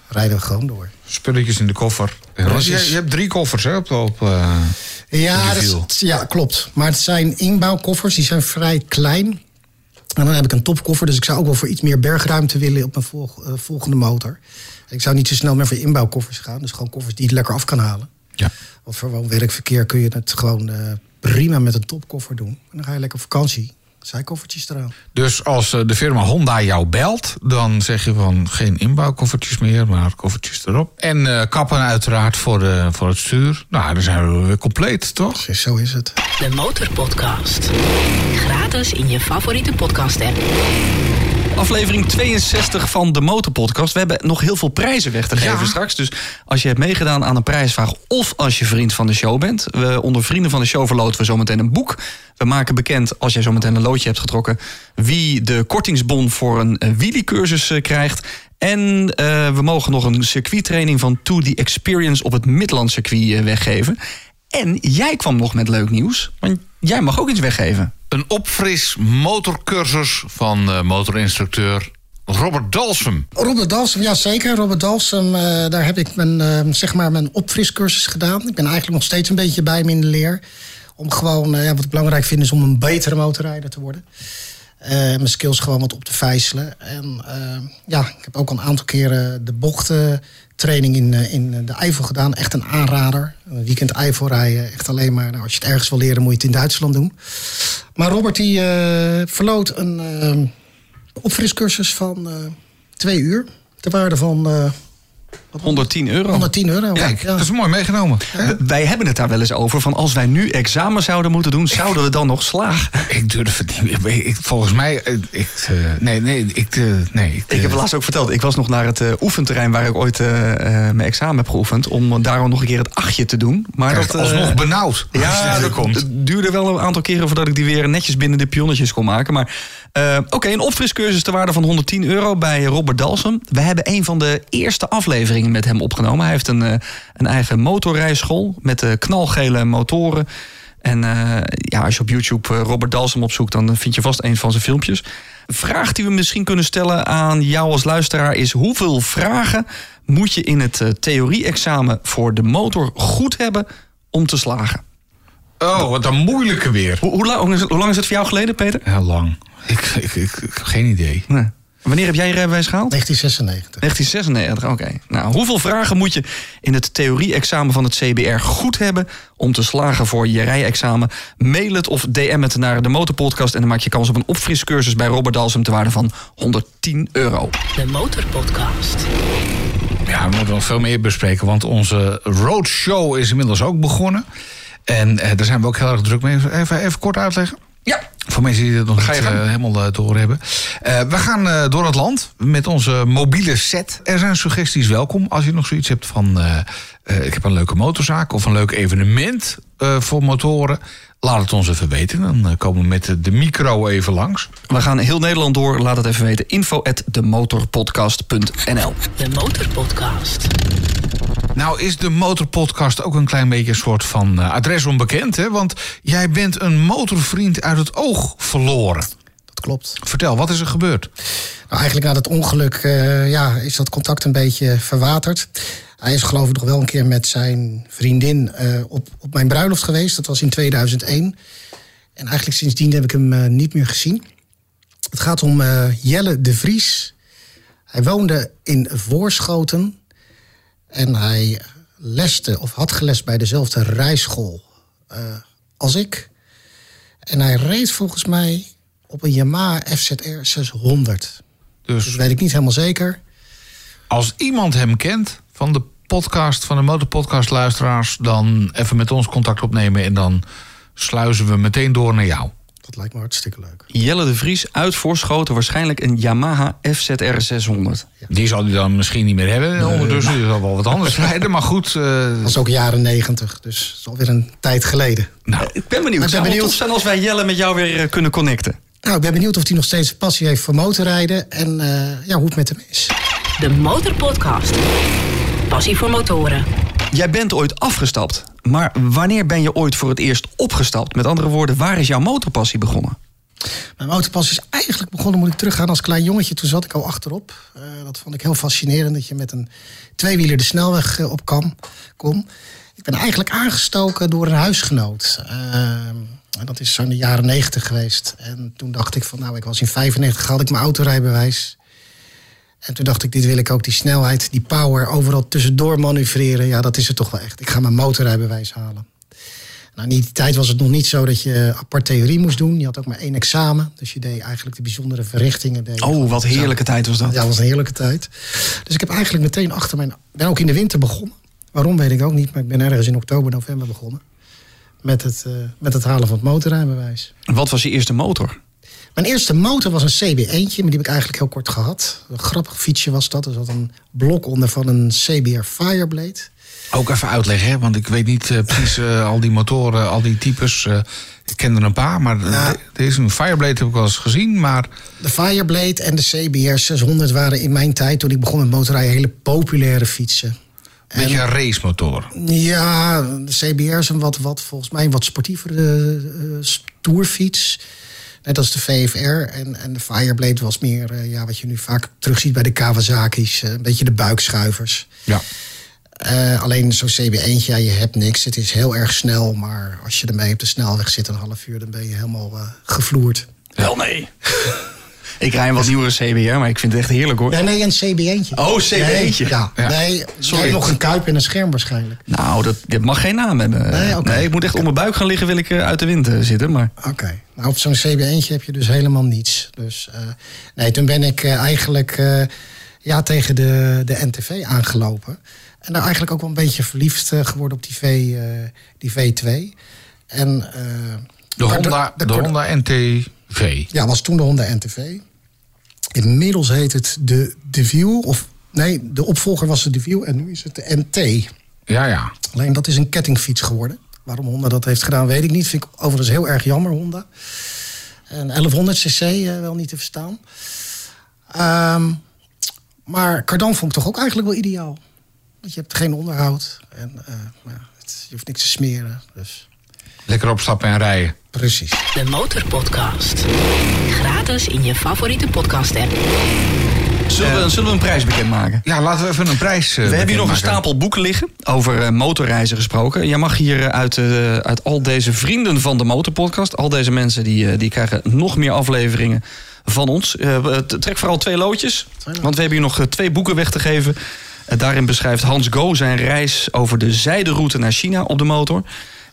rijden we gewoon door. Spulletjes in de koffer. Je, je hebt drie koffers hè, op, op eh, Ja, dat ja, klopt. Maar het zijn inbouwkoffers, die zijn vrij klein. En dan heb ik een topkoffer, dus ik zou ook wel voor iets meer bergruimte willen op mijn volg- eh, volgende motor. Ik zou niet zo snel meer voor inbouwkoffers gaan, dus gewoon koffers die het lekker af kan halen. Ja. Want voor werkverkeer kun je het gewoon prima met een topkoffer doen. En dan ga je lekker op vakantie. Zijkoffertjes eraan. Dus als eh, de firma Honda jou belt, dan zeg je van geen inbouwkoffertjes meer, maar koffertjes erop. En eh, kappen uiteraard voor, de, voor het stuur. Nou, dan zijn we weer compleet, toch? Precies, zo is het. De Motorpodcast. Gratis in je favoriete podcast-app. Aflevering 62 van de Motorpodcast. We hebben nog heel veel prijzen weg te geven Ja. straks. Dus als je hebt meegedaan aan een prijsvraag... of als je vriend van de show bent... We, onder vrienden van de show verloten we zometeen een boek. We maken bekend, als jij zometeen een loodje hebt getrokken... wie de kortingsbon voor een, een wheeliecursus eh, krijgt... En eh, we mogen nog een circuittraining van To The Experience... op het Midland circuit eh, weggeven. En jij kwam nog met leuk nieuws. Want jij mag ook iets weggeven. Een opfris motorcursus van eh, motorinstructeur Robert Dalsum. Robert Dalsum, ja zeker. Robert Dalsum, eh, daar heb ik mijn, eh, zeg maar mijn opfriscursus gedaan. Ik ben eigenlijk nog steeds een beetje bij me in de leer. Om gewoon, ja, wat ik belangrijk vind, is om een betere motorrijder te worden. Mijn skills gewoon wat op te vijzelen. En ja, ik heb ook al een aantal keren de bochtentraining in, eh, in de Eifel gedaan. Echt een aanrader. Een weekend Eifel rijden. Echt alleen maar, nou, als je het ergens wil leren, moet je het in Duitsland doen. Maar Robert die eh, verloot een eh, opfriscursus van eh, twee uur. Ter waarde van eh, 110 euro. 110 euro. Kijk, Ja. dat is mooi meegenomen. Wij hebben het daar wel eens over. Van als wij nu examen zouden moeten doen, zouden we dan nog slagen? (laughs) Ik durf het niet. meer. Ik, volgens mij, eh, ik, eh, nee, nee, ik, eh, nee. Ik, Ik heb laatst ook verteld, ik was nog naar het oefenterrein waar ik ooit mijn examen heb geoefend. Om daar nog een keer het achtje te doen. Maar krijg dat, alsnog benauwd. Ja, dat komt. het duurde wel een aantal keren voordat ik die weer netjes binnen de pionnetjes kon maken. Maar eh, oké, een opfriscursus ter waarde van 110 euro bij Robert Dalsum. We hebben een van de eerste afleveringen met hem opgenomen. Hij heeft een, eh, een eigen motorrijschool met eh, knalgele motoren. En ja, als je op YouTube Robert Dalsum opzoekt, dan vind je vast een van zijn filmpjes. Een vraag die we misschien kunnen stellen aan jou als luisteraar is: hoeveel vragen moet je in het theorie-examen voor de motor goed hebben om te slagen? Oh, wat een moeilijke weer. Hoe, hoe, lang, hoe lang is het voor jou geleden, Peter? Heel lang. Ik, ik, ik, ik heb geen idee. Nee. Wanneer heb jij je rijbewijs gehaald? 1996. 1996, oké. Nou, hoeveel vragen moet je in het theorie-examen van het CBR goed hebben om te slagen voor je rijexamen? Mail het of DM het naar de Motorpodcast en dan maak je kans op een opfriscursus bij Robert Dalsum te waarde van 110 euro. De Motorpodcast. Ja, we moeten nog veel meer bespreken, want onze roadshow is inmiddels ook begonnen. En eh, daar zijn we ook heel erg druk mee. Even, even kort uitleggen. Ja. Voor mensen die het nog niet eh, helemaal eh, door hebben. Eh, we gaan eh, door het land met onze mobiele set. Er zijn suggesties welkom. Als je nog zoiets hebt van... eh, eh, ik heb een leuke motorzaak of een leuk evenement eh, voor motoren. Laat het ons even weten. Dan komen we met de- de micro even langs. We gaan heel Nederland door. Laat het even weten. Info at De Motorpodcast. Nou is de Motorpodcast ook een klein beetje een soort van eh, adres onbekend. Hè? Want jij bent een motorvriend uit het oog verloren. Dat klopt. Vertel, wat is er gebeurd? Nou, eigenlijk na dat ongeluk eh, ja, is dat contact een beetje verwaterd. Hij is geloof ik nog wel een keer met zijn vriendin eh, op, op mijn bruiloft geweest. Dat was in 2001. En eigenlijk sindsdien heb ik hem niet meer gezien. Het gaat om Jelle de Vries. Hij woonde in Voorschoten. En hij leste of had gelest bij dezelfde rijschool eh, als ik. En hij reed volgens mij op een Yamaha FZR 600. Dus Dat weet ik niet helemaal zeker. als iemand hem kent van de podcast, van de Motorpodcast luisteraars... dan even met ons contact opnemen en dan sluizen we meteen door naar jou. Dat lijkt me hartstikke leuk. Jelle de Vries uit Voorschoten, waarschijnlijk een Yamaha FZR 600. Die zal hij dan misschien niet meer hebben ondertussen. Die zal wel wat anders (laughs) rijden. Maar goed, eh, Dat was ook jaren negentig, dus dat is alweer een tijd geleden. nou, Ik ben benieuwd. ben Het zou wel benieuwd. tof zijn als wij Jelle met jou weer eh, kunnen connecten. Nou, ik ben benieuwd of hij nog steeds passie heeft voor motorrijden en eh, ja, hoe het met hem is. De Motorpodcast. Passie voor motoren. Jij bent ooit afgestapt, maar wanneer ben je ooit voor het eerst opgestapt? Met andere woorden, waar is jouw motorpassie begonnen? Mijn motorpas is eigenlijk begonnen, moet ik teruggaan, als klein jongetje. Toen zat ik al achterop. Eh, dat vond ik heel fascinerend, dat je met een tweewieler de snelweg eh, op kan, kon. Ik ben eigenlijk aangestoken door een huisgenoot. Eh, dat is zo in de jaren negentig geweest. En toen dacht ik van, nou, ik was in 95, had ik mijn autorijbewijs. En toen dacht ik, dit wil ik ook, die snelheid, die power, overal tussendoor manoeuvreren. Ja, dat is het toch wel echt. Ik ga mijn motorrijbewijs halen. Nou, in die tijd was het nog niet zo dat je apart theorie moest doen. Je had ook maar één examen. Dus je deed eigenlijk de bijzondere verrichtingen. deed Oh, wat heerlijke tijd was dat. Ja, dat was een heerlijke tijd. Dus ik heb eigenlijk meteen achter mijn... Ben ook in de winter begonnen. Waarom weet ik ook niet. Maar ik ben ergens in oktober, november begonnen. Met het, eh, met het halen van het motorrijbewijs. Wat was je eerste motor? Mijn eerste motor was een CB1'tje, maar die heb ik eigenlijk heel kort gehad. Een grappig fietsje was dat. Er zat een blok onder van een CBR Fireblade. ook even uitleggen, hè? want ik weet niet eh, precies eh, al die motoren, al die types. eh, ik ken er een paar, maar de- deze Fireblade heb ik wel eens gezien. Maar De Fireblade en de CBR 600 waren in mijn tijd, toen ik begon met motorrijden, hele populaire fietsen. een beetje een racemotor. Ja, de CBR is een wat, wat volgens mij een wat sportievere stoerfiets. Net als de VFR. En, en de Fireblade was meer eh, ja, wat je nu vaak terugziet bij de Kawasaki's. eh, een beetje de buikschuivers. Ja. Eh, alleen zo'n CB1'tje, ja, je hebt niks. Het is heel erg snel, maar als je ermee op de snelweg zit een half uur... dan ben je helemaal eh, gevloerd. Wel nee. (laughs) ik rij een wat nieuwere CBR, maar ik vind het echt heerlijk hoor. Nee, nee, een CB1'tje. Oh, CB1'tje. Nee, ja. Ja. nee Sorry. nog een kuip en een scherm waarschijnlijk. Nou, dat, dit mag geen naam hebben. Nee, oké. ik moet echt op mijn buik gaan liggen, wil ik eh, uit de wind eh, zitten. Maar Oké, nou op zo'n CB1'tje heb je dus helemaal niets. Dus eh, nee, toen ben ik eigenlijk eh, ja, tegen de, de NTV aangelopen. En daar eigenlijk ook wel een beetje verliefd geworden op die, v, eh, die V2. En, eh, De Honda, de, de- Honda NTV. Ja, was toen de Honda NTV. Inmiddels heet het de DeVille. Of nee, de opvolger was de DeVille en nu is het de NT. Ja, ja. Alleen dat is een kettingfiets geworden. Waarom Honda dat heeft gedaan, weet ik niet. Vind ik overigens heel erg jammer, Honda. En 1100 cc eh, wel niet te verstaan. Ehm, maar Cardan vond ik toch ook eigenlijk wel ideaal. Want je hebt geen onderhoud. En eh, maar het, je hoeft niks te smeren. Dus Lekker opstappen en rijden. precies. De Motorpodcast. Gratis in je favoriete podcast app. zullen, we, zullen we een prijs bekendmaken? Ja, laten we even een prijs. eh, We hebben hier nog een stapel boeken liggen over eh, motorreizen gesproken. Jij mag hier eh, uit, uit al deze vrienden van de Motorpodcast... al deze mensen die, die krijgen nog meer afleveringen van ons. Eh, trek vooral twee loodjes, want we hebben hier nog twee boeken weg te geven. Daarin beschrijft Hans Go zijn reis over de zijderoute naar China op de motor.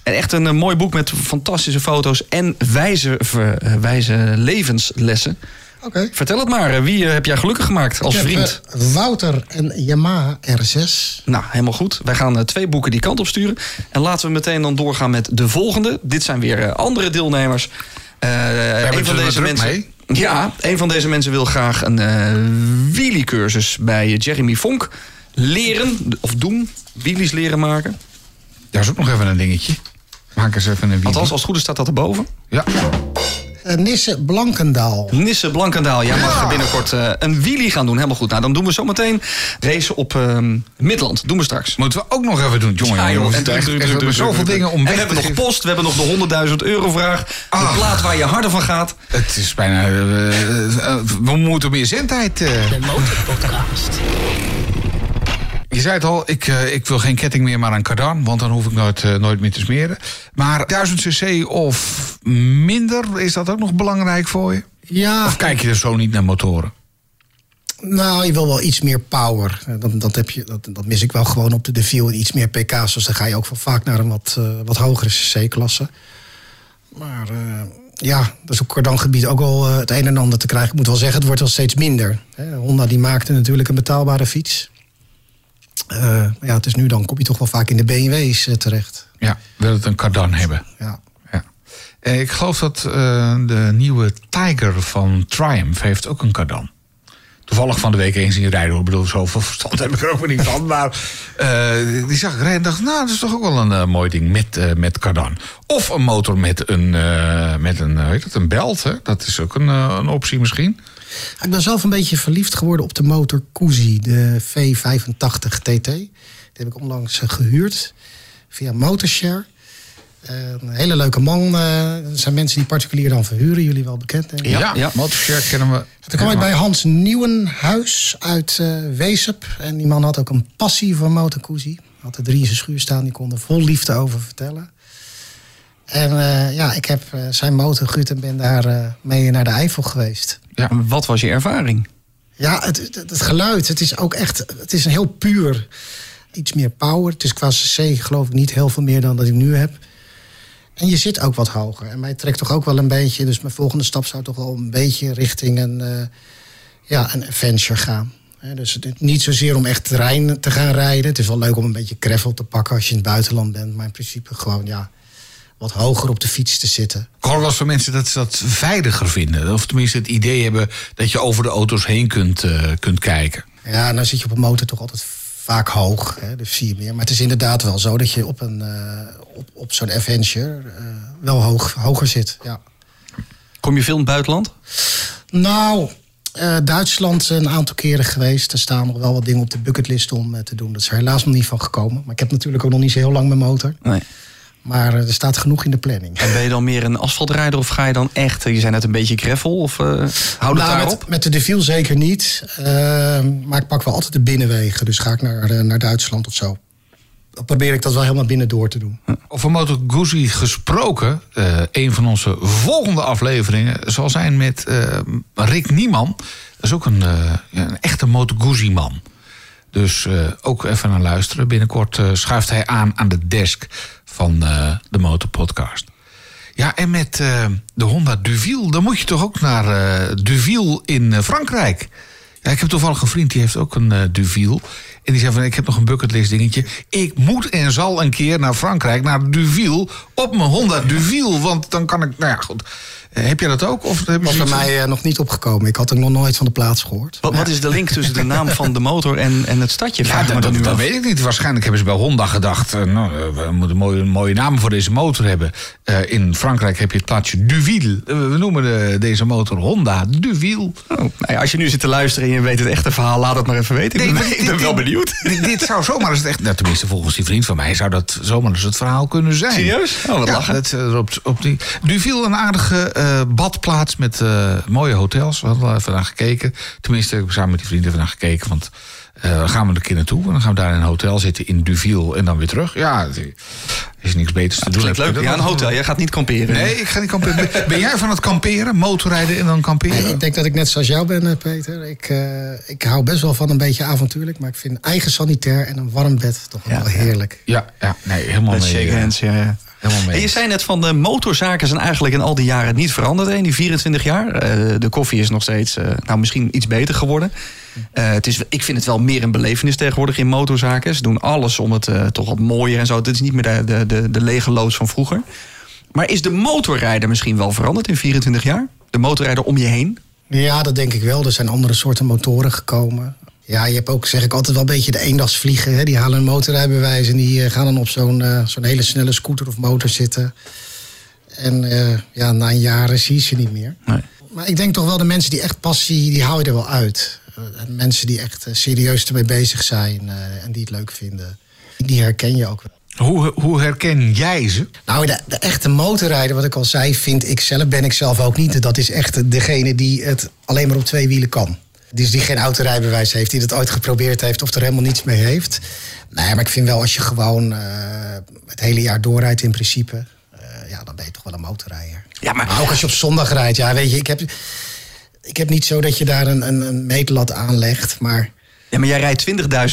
En echt een eh, mooi boek met fantastische foto's en wijze, ver- eh, wijze levenslessen. Oké. Vertel het maar, eh, wie heb jij gelukkig gemaakt als Ik heb, vriend? Wouter en Yamaha R6. Nou, helemaal goed. Wij gaan twee boeken die kant op sturen. En laten we meteen dan doorgaan met de volgende. Dit zijn weer andere deelnemers. Eh, een van deze mensen. mee. Ja, een van deze mensen wil graag een eh wheelie-cursus bij Jeremy Vonk leren of doen. Wheelies leren maken. Daar is ook nog even een dingetje. Maak eens even een video. Althans, als het goed is, staat dat erboven. Ja. Eh, Nisse Blankendaal. Nisse Blankendaal, jij mag binnenkort eh, een wheelie gaan doen. Helemaal goed. Nou, dan doen we zometeen racen op ehm, Midland. Doen we straks. Moeten we ook nog even doen. Jongen, Ja, jongen, we En zitten echt- druk, echt druk, met druk, zoveel druk, dingen om En we hebben nog post, we hebben nog de 100.000 euro vraag. De Ah. plaat waar je harder van gaat. Het is bijna... eh, we moeten meer zendtijd... eh. De Motorpodcast. Je zei het al, ik, eh, ik wil geen ketting meer, maar een kardan. Want dan hoef ik nooit, eh, nooit meer te smeren. Maar 1000 cc of minder, is dat ook nog belangrijk voor je? Ja, Of kijk je er zo niet naar motoren? nou, je wil wel iets meer power. Eh, Dat, dat, heb je, dat, dat mis ik wel gewoon op de DeVille. Iets meer pk's, dus dan ga je ook wel vaak naar een wat, wat hogere cc-klasse. Maar eh, ja, dat is op kardangebied ook wel het een en ander te krijgen. Ik moet wel zeggen, het wordt wel steeds minder. Hè, Honda die maakte natuurlijk een betaalbare fiets. Eh, ja, het is nu dan kom je toch wel vaak in de BMW's eh, terecht. Ja, wil het een kardan hebben. Ja. Ja. Eh, ik geloof dat de nieuwe Tiger van Triumph heeft ook een cardan. Toevallig van de week eens in rijden. Ik bedoel, zoveel verstand heb ik er ook weer niet van. (laughs) Maar die zag ik rijden en dacht, nou, dat is toch ook wel een mooi ding met, met cardan. Of een motor met een, met een, hoe heet het, een belt. Hè? Dat is ook een, een optie misschien. Ik ben zelf een beetje verliefd geworden op de motor Kuzi, de V85 TT. Die heb ik onlangs eh, gehuurd via Motorshare. Eh, een hele leuke man. eh, dat zijn mensen die particulier dan verhuren. Jullie wel bekend, denk ik. Ja, ja. Motorshare kennen we. Toen kwam ik bij Hans Nieuwenhuis uit eh Weesup. En die man had ook een passie voor Motor Kuzi. Had er drie in zijn schuur staan, die kon er vol liefde over vertellen. En eh, ja, ik heb eh, zijn motor gehuurd en ben daar eh, mee naar de Eifel geweest. Ja. Wat was je ervaring? Ja, het, het, het geluid, het is ook echt, het is een heel puur, iets meer power. Het is qua cc geloof ik niet heel veel meer dan dat ik nu heb. En je zit ook wat hoger. En mij trekt toch ook wel een beetje, dus mijn volgende stap zou toch wel een beetje richting een, ja, een adventure gaan. Dus het, niet zozeer om echt terrein te gaan rijden. Het is wel leuk om een beetje gravel te pakken als je in het buitenland bent. Maar in principe gewoon, ja, wat hoger op de fiets te zitten. Ik hoor wel eens van mensen dat ze dat veiliger vinden. Of tenminste het idee hebben dat je over de auto's heen kunt, eh, kunt kijken. Ja, nou zit je op een motor toch altijd vaak hoog. Hè, dus zie je meer. Maar het is inderdaad wel zo dat je op, een, eh, op, op zo'n adventure eh, wel hoog, hoger zit. Ja. Kom je veel in het buitenland? Nou, eh, Duitsland een aantal keren geweest. Er staan nog wel wat dingen op de bucketlist om te doen. Dat is er helaas nog niet van gekomen. Maar ik heb natuurlijk ook nog niet zo heel lang mijn motor. Nee. Maar eh, er staat genoeg in de planning. En ben je dan meer een asfaltrijder of ga je dan echt... Je zei net een beetje gravel of uh, hou het Nou, daarop? met, met de Deville zeker niet. Eh, maar ik pak wel altijd de binnenwegen. Dus ga ik naar, eh, naar Duitsland of zo. Dan probeer ik dat wel helemaal binnen door te doen. Over Moto Guzzi gesproken. eh, een van onze volgende afleveringen zal zijn met eh, Rick Nieman. Dat is ook een, eh, een echte Moto Guzzi man. Dus eh, ook even naar luisteren. Binnenkort eh, schuift hij aan aan de desk van eh, de Motor Podcast. Ja, en met eh, de Honda Duville, dan moet je toch ook naar eh Duville in Frankrijk. Ja, ik heb toevallig een vriend die heeft ook een eh Duville. En die zei van, ik heb nog een bucketlist dingetje. Ik moet en zal een keer naar Frankrijk, naar Duville, op mijn Honda Duville. Want dan kan ik, nou ja, goed. Heb jij dat ook? Of heb je was bij mij eh, nog niet opgekomen. Ik had ook nog nooit van de plaats gehoord. Wat, wat is de link tussen de naam van de motor en, en het stadje? Ja, dat, weet ik niet. Waarschijnlijk hebben ze bij Honda gedacht... eh, nou, eh, we moeten een mooie, mooie naam voor deze motor hebben. Eh, in Frankrijk heb je het plaatsje Duville. We noemen de, deze motor Honda Duville. Oh, nou ja, als je nu zit te luisteren en je weet het echte verhaal, laat het maar even weten. Ik ben, maar ik ben dit- wel benieuwd. Dit, dit zou zomaar eens het echt... Nou, tenminste, volgens die vriend van mij zou dat zomaar eens het verhaal kunnen zijn. Serieus? Oh, wat ja, lachen. Dat, op, op die, Duville, een aardige eh, badplaats met eh, mooie hotels. We hadden wel even naar gekeken. Tenminste, ik heb samen met die vrienden even naar gekeken. Want eh, dan gaan we een keer naartoe. En dan gaan we daar in een hotel zitten in Duville en dan weer terug. Ja, er is niks beters te doen. Klinkt leuk. Je Ja, een hotel. Jij gaat niet kamperen. Nee, ik ga niet kamperen. Ben- jij van het kamperen? Motorrijden en dan kamperen? Ik denk dat ik net zoals jou ben, Peter. Ik, eh, ik hou best wel van een beetje avontuurlijk. Maar ik vind eigen sanitair en een warm bed toch Ja, wel ja. heerlijk. Ja, ja nee, helemaal Let's mee. shake hands, ja, ja. Helemaal mee. En je zei net van de motorzaken zijn eigenlijk in al die jaren niet veranderd. hè, In die 24 jaar. Eh, de koffie is nog steeds, eh, nou misschien iets beter geworden. Eh, het is, ik vind het wel meer een belevenis tegenwoordig in motorzaken. Ze doen alles om het eh, toch wat mooier en zo. Het is niet meer de, de, de, de lege loods van vroeger. Maar is de motorrijder misschien wel veranderd in 24 jaar? De motorrijder om je heen? Ja, dat denk ik wel. Er zijn andere soorten motoren gekomen. Ja, je hebt ook, zeg ik altijd wel een beetje de eendagsvliegen. Hè? Die halen een motorrijbewijs en die eh, gaan dan op zo'n eh, zo'n hele snelle scooter of motor zitten. En eh, ja, na een jaar zie je ze niet meer. Nee. Maar ik denk toch wel de mensen die echt passie, die hou je er wel uit. En mensen die echt serieus ermee bezig zijn en die het leuk vinden. Die herken je ook wel. Hoe, hoe herken jij ze? Nou, de, de echte motorrijder, wat ik al zei, vind ik zelf, ben ik zelf ook niet. Dat is echt degene die het alleen maar op twee wielen kan. Dus die geen autorijbewijs heeft, die het ooit geprobeerd heeft of er helemaal niets mee heeft. Nee, maar ik vind wel als je gewoon eh, het hele jaar doorrijdt in principe, eh, ja, dan ben je toch wel een motorrijder. Ja, maar- ook als je op zondag rijdt, ja, weet je, ik heb, ik heb niet zo dat je daar een, een, een meetlat aanlegt, maar Ja, maar jij rijdt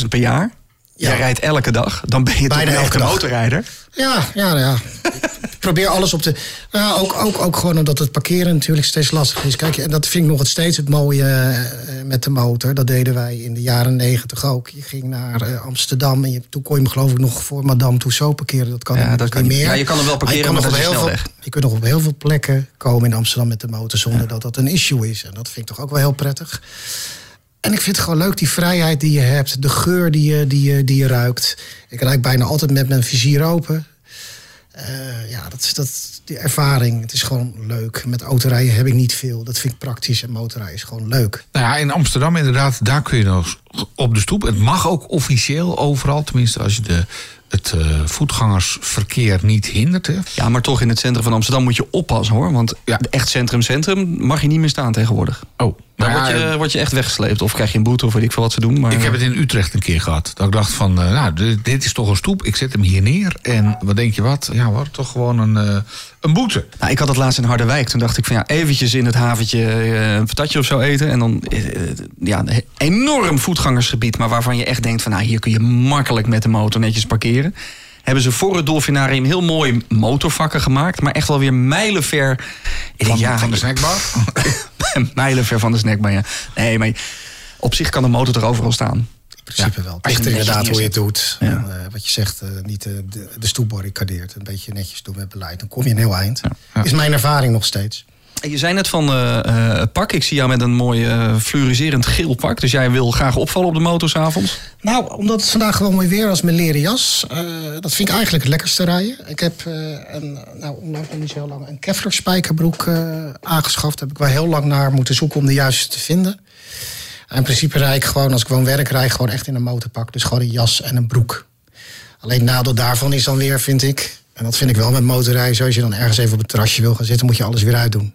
20.000 per jaar. Ja. Jij rijdt elke dag. Dan ben je toch Bijna een elke echte dag. motorrijder. ja, ja, ja. (laughs) probeer alles op de. Nou, ook, ook, ook gewoon omdat het parkeren natuurlijk steeds lastig is. Kijk, en dat vind ik nog het steeds het mooie eh, met de motor. Dat deden wij in de jaren negentig ook. Je ging naar eh, Amsterdam en je, toen kon je me geloof ik nog voor Madame Tussauds parkeren. Dat kan Ja, niet dat kan niet meer. Ja, je kan er wel Maar je parkeren, maar nog dat is heel veel, Je kunt nog op heel veel plekken komen in Amsterdam met de motor zonder dat dat een issue is. En dat vind ik toch ook wel heel prettig. En ik vind het gewoon leuk, die vrijheid die je hebt. De geur die je, die je, die je ruikt. Ik rijd bijna altijd met mijn vizier open. Eh, ja, dat is dat, die ervaring. Het is gewoon leuk. Met autorijden heb ik niet veel. Dat vind ik praktisch. En motorrijden is gewoon leuk. Nou ja, in Amsterdam inderdaad, daar kun je nog op de stoep. Het mag ook officieel overal, tenminste als je de, het eh, voetgangersverkeer niet hindert. Hè. Ja, maar toch in het centrum van Amsterdam moet je oppassen hoor. Want Ja. echt centrum-centrum mag je niet meer staan tegenwoordig. Oh, Dan word, je, word je echt weggesleept. Of krijg je een boete of weet ik veel wat ze doen. Maar, Ik heb het in Utrecht een keer gehad. Dat ik dacht van, eh, nou, dit, dit is toch een stoep. Ik zet hem hier neer. En wat denk je wat? Ja hoor, toch gewoon een, eh, een boete. Nou, ik had het laatst in Harderwijk. Toen dacht ik van ja, eventjes in het haventje eh, een patatje of zo eten. En dan ja, een enorm voetgangersgebied. Maar waarvan je echt denkt van nou, hier kun je makkelijk met de motor netjes parkeren. Hebben ze voor het Dolfinarium heel mooi motorvakken gemaakt. Maar echt wel weer mijlenver. Van, ja, van de snackbar. (laughs) mijlenver van de snackbar, ja. Nee, maar op zich kan de motor er overal staan. In principe wel. Het ligt netjes inderdaad hoe je het doet. Ja. En, eh, wat je zegt, eh, niet eh, de, de stoep barricadeert. Een beetje netjes doen met beleid. Dan kom je een heel eind. Is mijn ervaring nog steeds. En Je zei net van eh, eh, pak. Ik zie jou met een mooi eh, fluoriserend geel pak. Dus jij wil graag opvallen op de motor s'avonds? Nou, omdat het vandaag gewoon mooi weer was met leren jas. eh, dat vind ik eigenlijk het lekkerste rijden. Ik heb eh, een, nou, onlangs niet zo lang, een Kevlar spijkerbroek eh, aangeschaft. Daar heb ik wel heel lang naar moeten zoeken om de juiste te vinden. En in principe rijd ik gewoon, als ik gewoon werk, rijd gewoon echt in een motorpak. Dus gewoon een jas en een broek. Alleen nadeel daarvan is dan weer, vind ik... en dat vind ik wel met motorrijden... zoals je dan ergens even op het terrasje wil gaan zitten... moet je alles weer uitdoen.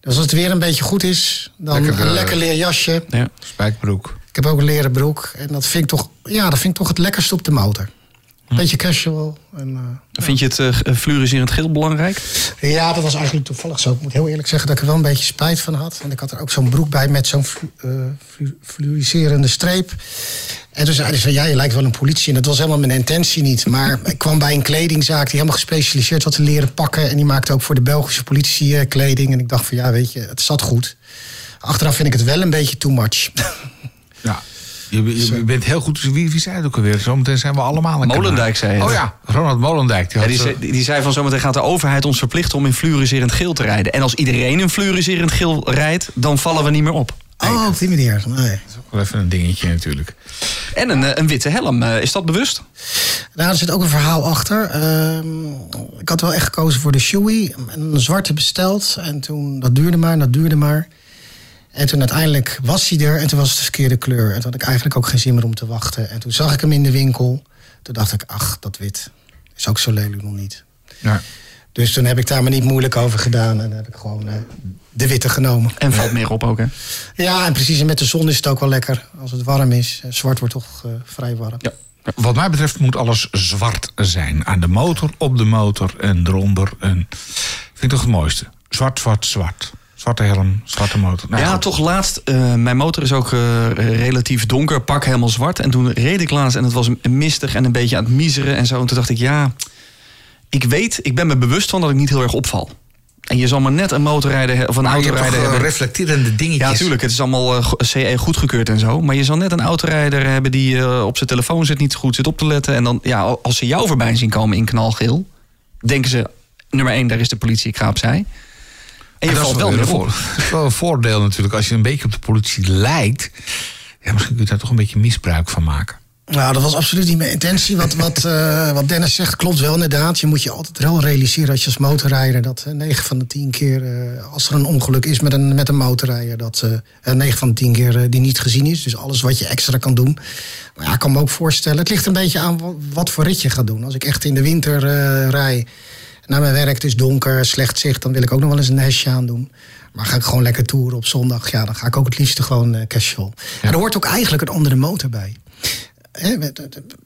Dus als het weer een beetje goed is, dan Lekker, een eh, lekker leer jasje. Ja. Spijkerbroek. Ik heb ook een leren broek. En dat vind ik toch, ja, dat vind ik toch het lekkerste op de motor. Beetje casual. En, eh, Vind je het eh, fluoriserend geel belangrijk? ja, dat was eigenlijk toevallig zo. Ik moet heel eerlijk zeggen dat ik er wel een beetje spijt van had. Want ik had er ook zo'n broek bij met zo'n flu- eh, flu- fluoriserende streep. En toen zeiden ze van, ja, je lijkt wel een politie. En dat was helemaal mijn intentie niet. Maar (laughs) ik kwam bij een kledingzaak die helemaal gespecialiseerd had in leren pakken. En die maakte ook voor de Belgische politie eh, kleding. En ik dacht van, ja, weet je, het zat goed. Achteraf vind ik het wel een beetje too much. (laughs) Ja. Je, je- je bent heel goed. Wie, wie zei het ook alweer? Zometeen zijn we allemaal een Molendijk zei het. Oh ja, Ronald Molendijk. Die Ja, had, die, eh, zei, die zei van zometeen gaat de overheid ons verplichten om in fluoriserend geel te rijden. En als iedereen in fluoriserend geel rijdt, dan vallen we niet meer op. Oh, op die manier. Nee. wel even een dingetje natuurlijk. En een, eh, een witte helm, eh, is dat bewust? Nou, er zit ook een verhaal achter. Ehm, ik had wel echt gekozen voor de Shoei. En een zwarte besteld. En toen, dat duurde maar, dat duurde maar. En toen uiteindelijk was hij er. En toen was het de verkeerde kleur. En toen had ik eigenlijk ook geen zin meer om te wachten. En toen zag ik hem in de winkel. Toen dacht ik, ach, dat wit is ook zo lelijk nog niet. Ja. Dus toen heb ik daar maar niet moeilijk over gedaan. En heb ik gewoon eh, de witte genomen. En valt meer op ook, hè? Ja, en precies. En met de zon is het ook wel lekker. Als het warm is. Eh, Zwart wordt toch eh, vrij warm. Ja. Wat mij betreft moet alles zwart zijn. Aan de motor, op de motor en eronder. En vind ik toch het mooiste. Zwart, zwart, zwart. Zwarte helm, zwarte motor. Nou, ja, goed. toch laatst. eh, mijn motor is ook eh, relatief donker, pak helemaal zwart. En toen reed ik laatst en het was mistig en een beetje aan het miseren en zo. En toen dacht ik, ja, ik weet, ik ben me bewust van dat ik niet heel erg opval. En je zal maar net een motorrijder of een Maar autorijder eh, hebben. reflecterende dingetjes. Ja, natuurlijk. Het is allemaal CE goedgekeurd en zo. Maar je zal net een autorijder hebben die op zijn telefoon zit, niet goed zit op te letten. En dan, ja, als ze jou voorbij zien komen in knalgeel, denken ze: nummer één, daar is de politie, ik ga opzij. En je valt is wel weer voor- Dat is wel een voordeel natuurlijk. Als je een beetje op de politie lijkt. Ja, misschien kun je daar toch een beetje misbruik van maken. Nou, dat was absoluut niet mijn intentie. Wat, wat, (laughs) eh, wat Dennis zegt klopt wel inderdaad. Je moet je altijd wel realiseren als je als motorrijder... dat eh, 9 van de 10 keer, eh, als er een ongeluk is met een, met een motorrijder... dat eh 9 van de 10 keer eh, die niet gezien is. Dus alles wat je extra kan doen. Maar ja, ik kan me ook voorstellen... het ligt een beetje aan wa- wat voor rit je gaat doen. Als ik echt in de winter eh rij... naar mijn werk, het is donker, slecht zicht... dan wil ik ook nog wel eens een hesje aan doen. Maar ga ik gewoon lekker toeren op zondag... ja, dan ga ik ook het liefste gewoon eh, casual. En er hoort ook eigenlijk een andere motor bij. Met-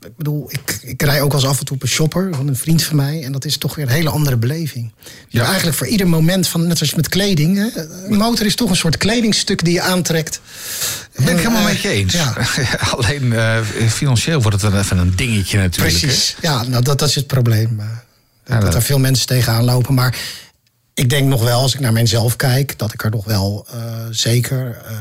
ik bedoel, ik, ik rij ook eens af en toe op een shopper van een vriend van mij. En dat is toch weer een hele andere beleving. Dus Ja. eigenlijk voor ieder moment, van, net als met kleding. Een motor is toch een soort kledingstuk die je aantrekt. Dat ben ik helemaal eh, met je eens. Ja, (laughs) Alleen eh, financieel wordt het dan even een dingetje natuurlijk. hè. precies. Ja, nou, dat, dat is het probleem. Maar dat dat- er veel mensen tegenaan lopen. Maar ik denk nog wel, als ik naar mijzelf kijk, dat ik er nog wel eh, zeker eh,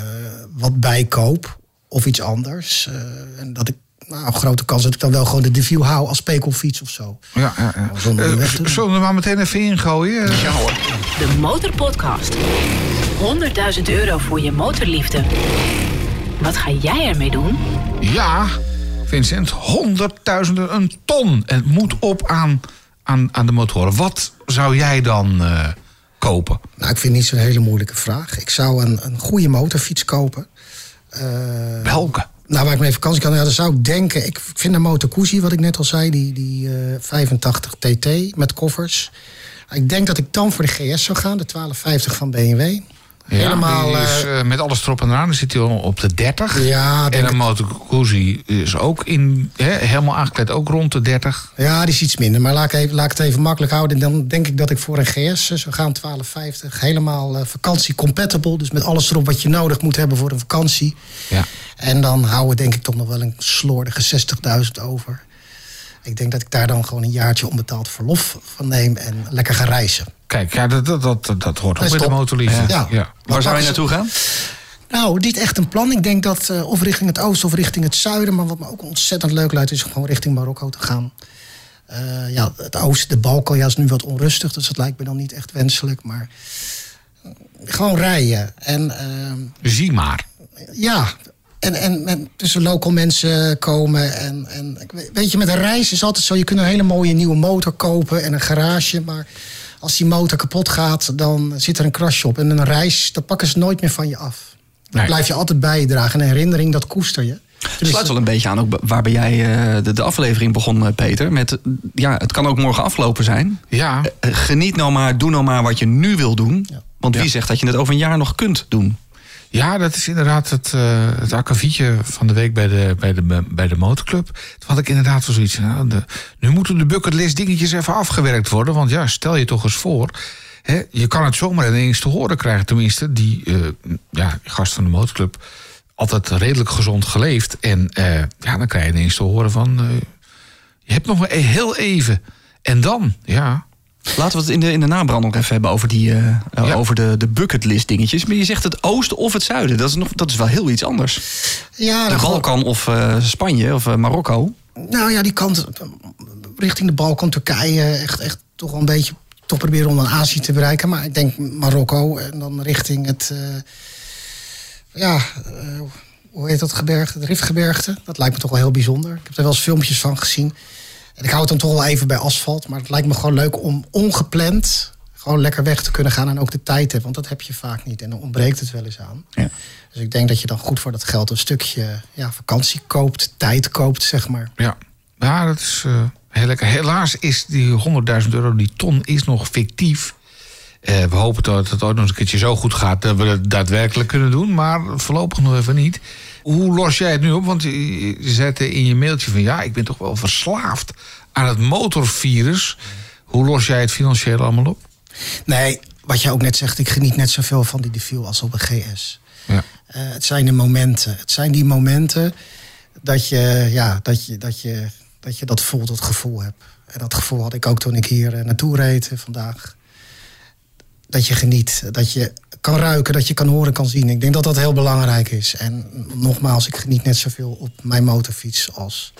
wat bij koop. Of iets anders. Eh, en dat ik, nou, een grote kans dat ik dan wel gewoon de Deview hou als pekelfiets of zo. Ja, ja, ja. Zonder weg te doen. zullen we er maar meteen even ingooien? Ja hoor. De Motorpodcast. 100.000 euro voor je motorliefde. Wat ga jij ermee doen? Ja, Vincent, honderdduizenden, een ton. En het moet op aan, aan, aan de motoren. Wat zou jij dan eh, kopen? Nou, ik vind het niet zo'n hele moeilijke vraag. Ik zou een, een goede motorfiets kopen. Eh, Welke? Nou, waar ik mee vakantie kan, ja, dan zou ik denken... Ik vind de Moto Guzzi, wat ik net al zei, die, die eh, 85 TT met koffers. Ik denk dat ik dan voor de GS zou gaan, de 1250 van BMW. Ja, is, eh, eh, met alles erop en eraan. Dan zit hij al op de 30. Ja, en een Moto Guzzi is ook in, helemaal aangekleed, ook rond de 30. ja, die is iets minder, maar laat ik, even, laat ik het even makkelijk houden. Dan denk ik dat ik voor een GS zou gaan, 1250. Helemaal eh, vakantie-compatible, dus met alles erop wat je nodig moet hebben voor een vakantie. Ja. En dan houden we denk ik toch nog wel een slordige 60.000 over. Ik denk dat ik daar dan gewoon een jaartje onbetaald verlof van neem en lekker ga reizen. Kijk, ja, dat, dat, dat, dat hoort ook bij de motorliefde. Ja. Ja. Waar zou je naartoe gaan? Nou, niet echt een plan. Ik denk dat eh, of richting het oosten of richting het zuiden. Maar wat me ook ontzettend leuk lijkt, is gewoon richting Marokko te gaan. Eh, ja, het oosten, de Balkan, ja, is nu wat onrustig. Dus dat lijkt me dan niet echt wenselijk. Maar eh, gewoon rijden. En ehm, Zie maar. ja, en, en, en tussen local mensen komen. En, en weet je, met een reis is altijd zo. Je kunt een hele mooie nieuwe motor kopen en een garage. Maar als die motor kapot gaat, dan zit er een crash op. En een reis, dat pakken ze nooit meer van je af. Dat Nee. blijf je altijd bij je dragen. En een herinnering, dat koester je. Het sluit wel een beetje aan ook waarbij jij eh, de, de aflevering begon, eh, Peter. Met, ja, het kan ook morgen afgelopen zijn. Ja, Eh, Geniet nou maar, doe nou maar wat je nu wil doen. Want wie Ja. zegt dat je het over een jaar nog kunt doen? Ja dat is inderdaad het, eh het van de week bij de, bij de, bij de motorclub. Toen had ik inderdaad wel zoiets. Nou, nu moeten de bucketlist dingetjes even afgewerkt worden. Want ja, stel je toch eens voor. Hè, je kan het zomaar ineens te horen krijgen. Tenminste, die eh, ja, gast van de motorclub. Altijd redelijk gezond geleefd. En eh, ja, dan krijg je ineens te horen van... je hebt nog maar heel even. En dan, ja... Laten we het in de, in de nabrand nog even hebben over, die, eh, eh, Ja. over de, de bucketlist dingetjes. Maar je zegt het oosten of het zuiden. Dat is, nog, dat is wel heel iets anders. Ja, De Balkan of eh, Spanje of Marokko. Nou ja, die kant richting de Balkan, Turkije, echt, echt toch wel een beetje toch proberen om dan Azië te bereiken. Maar ik denk Marokko en dan richting het, ja, hoe heet dat gebergte? Het Rifgebergte. Dat lijkt me toch wel heel bijzonder. Ik heb er wel eens filmpjes van gezien. En ik hou het dan toch wel even bij asfalt. Maar het lijkt me gewoon leuk om ongepland gewoon lekker weg te kunnen gaan en ook de tijd hebben. Want dat heb je vaak niet en dan ontbreekt het wel eens aan. Ja. Dus ik denk dat je dan goed voor dat geld een stukje ja, vakantie koopt, tijd koopt, zeg maar. Ja, ja dat is eh, heel lekker. Helaas is die 100.000 euro, die ton, is nog fictief. Eh, we hopen dat het ooit nog een keertje zo goed gaat dat we het daadwerkelijk kunnen doen. Maar voorlopig nog even niet. Hoe los jij het nu op? Want je je zette in je mailtje van ja, ik ben toch wel verslaafd aan het motorvirus. Hoe los jij het financieel allemaal op? Nee, wat je ook net zegt, ik geniet net zoveel van die Deville als op een GS. Ja. Eh, het zijn de momenten. Het zijn die momenten dat je, ja, dat, je, dat, je, dat je dat voelt, dat gevoel hebt. En dat gevoel had ik ook toen ik hier eh, naartoe reed eh, vandaag. Dat je geniet, dat je kan ruiken, dat je kan horen, kan zien. Ik denk dat dat heel belangrijk is. En nogmaals, ik geniet net zoveel op mijn motorfiets als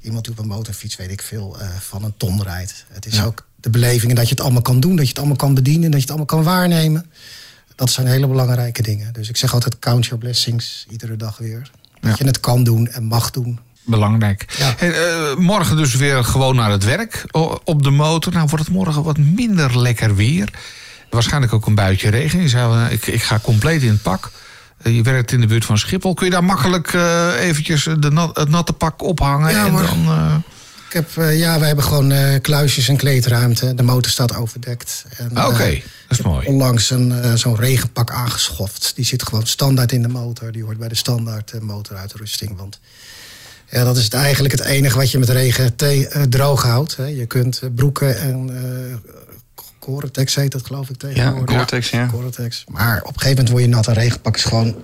iemand die op een motorfiets, weet ik veel, eh, van een ton rijdt. Het is Ja. ook de beleving dat je het allemaal kan doen, dat je het allemaal kan bedienen, dat je het allemaal kan waarnemen. Dat zijn hele belangrijke dingen. Dus ik zeg altijd count your blessings, iedere dag weer. Dat Ja. je het kan doen en mag doen. Belangrijk. Ja. Eh, morgen dus weer gewoon naar het werk op de motor. Nou wordt het morgen wat minder lekker weer. Waarschijnlijk ook een buitje regen. Je zei, wel, ik, ik ga compleet in het pak. Eh, je werkt in de buurt van Schiphol. Kun je daar makkelijk eh, eventjes de nat- het natte pak ophangen? Ja, en hoor. dan, eh, Ik heb, eh, ja, we hebben gewoon eh, kluisjes en kleedruimte. De motor staat overdekt. Ah, Oké, eh, dat is mooi. onlangs een, eh, zo'n regenpak aangeschoft. Die zit gewoon standaard in de motor. Die hoort bij de standaard eh, motoruitrusting. Want ja, dat is het eigenlijk het enige wat je met regen te- eh, droog houdt. Hè. Je kunt eh, broeken en Gore-Tex heet dat geloof ik Ja, tegenwoordig. Gore-Tex, ja. Gore-Tex. Maar op een gegeven moment word je nat. Een regenpak is gewoon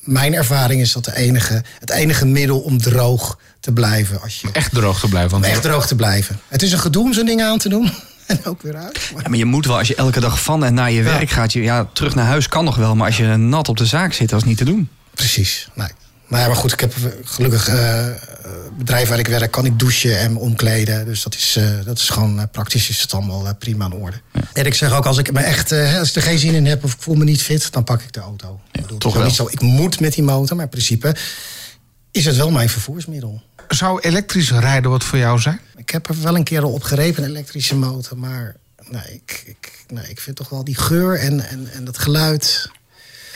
mijn ervaring is dat de enige, het enige middel om droog te blijven. Als je, Echt droog te blijven. Want echt droog te blijven. Het is een gedoe om zo'n ding aan te doen. (laughs) En ook weer uit. Maar- Ja, maar je moet wel, als je elke dag van en naar je werk gaat, je, ja, terug naar huis kan nog wel. Maar als je nat op de zaak zit, dat is niet te doen. Precies. Nee. Maar, ja, maar goed, ik heb gelukkig eh, eh, bedrijf waar ik werk, kan ik douchen en omkleden. Dus dat is, eh, dat is gewoon eh, praktisch is het allemaal prima in orde. En ik zeg ook, als ik me echt, als ik er geen zin in heb of ik voel me niet fit, dan pak ik de auto. ik bedoel, toch wel. Niet zo, ik moet met die motor, maar in principe is het wel mijn vervoersmiddel. zou elektrisch rijden wat voor jou zijn? Ik heb er wel een keer al op gerepen, een elektrische motor. Maar nee, ik, ik, nee, ik vind toch wel die geur en, en, en dat geluid.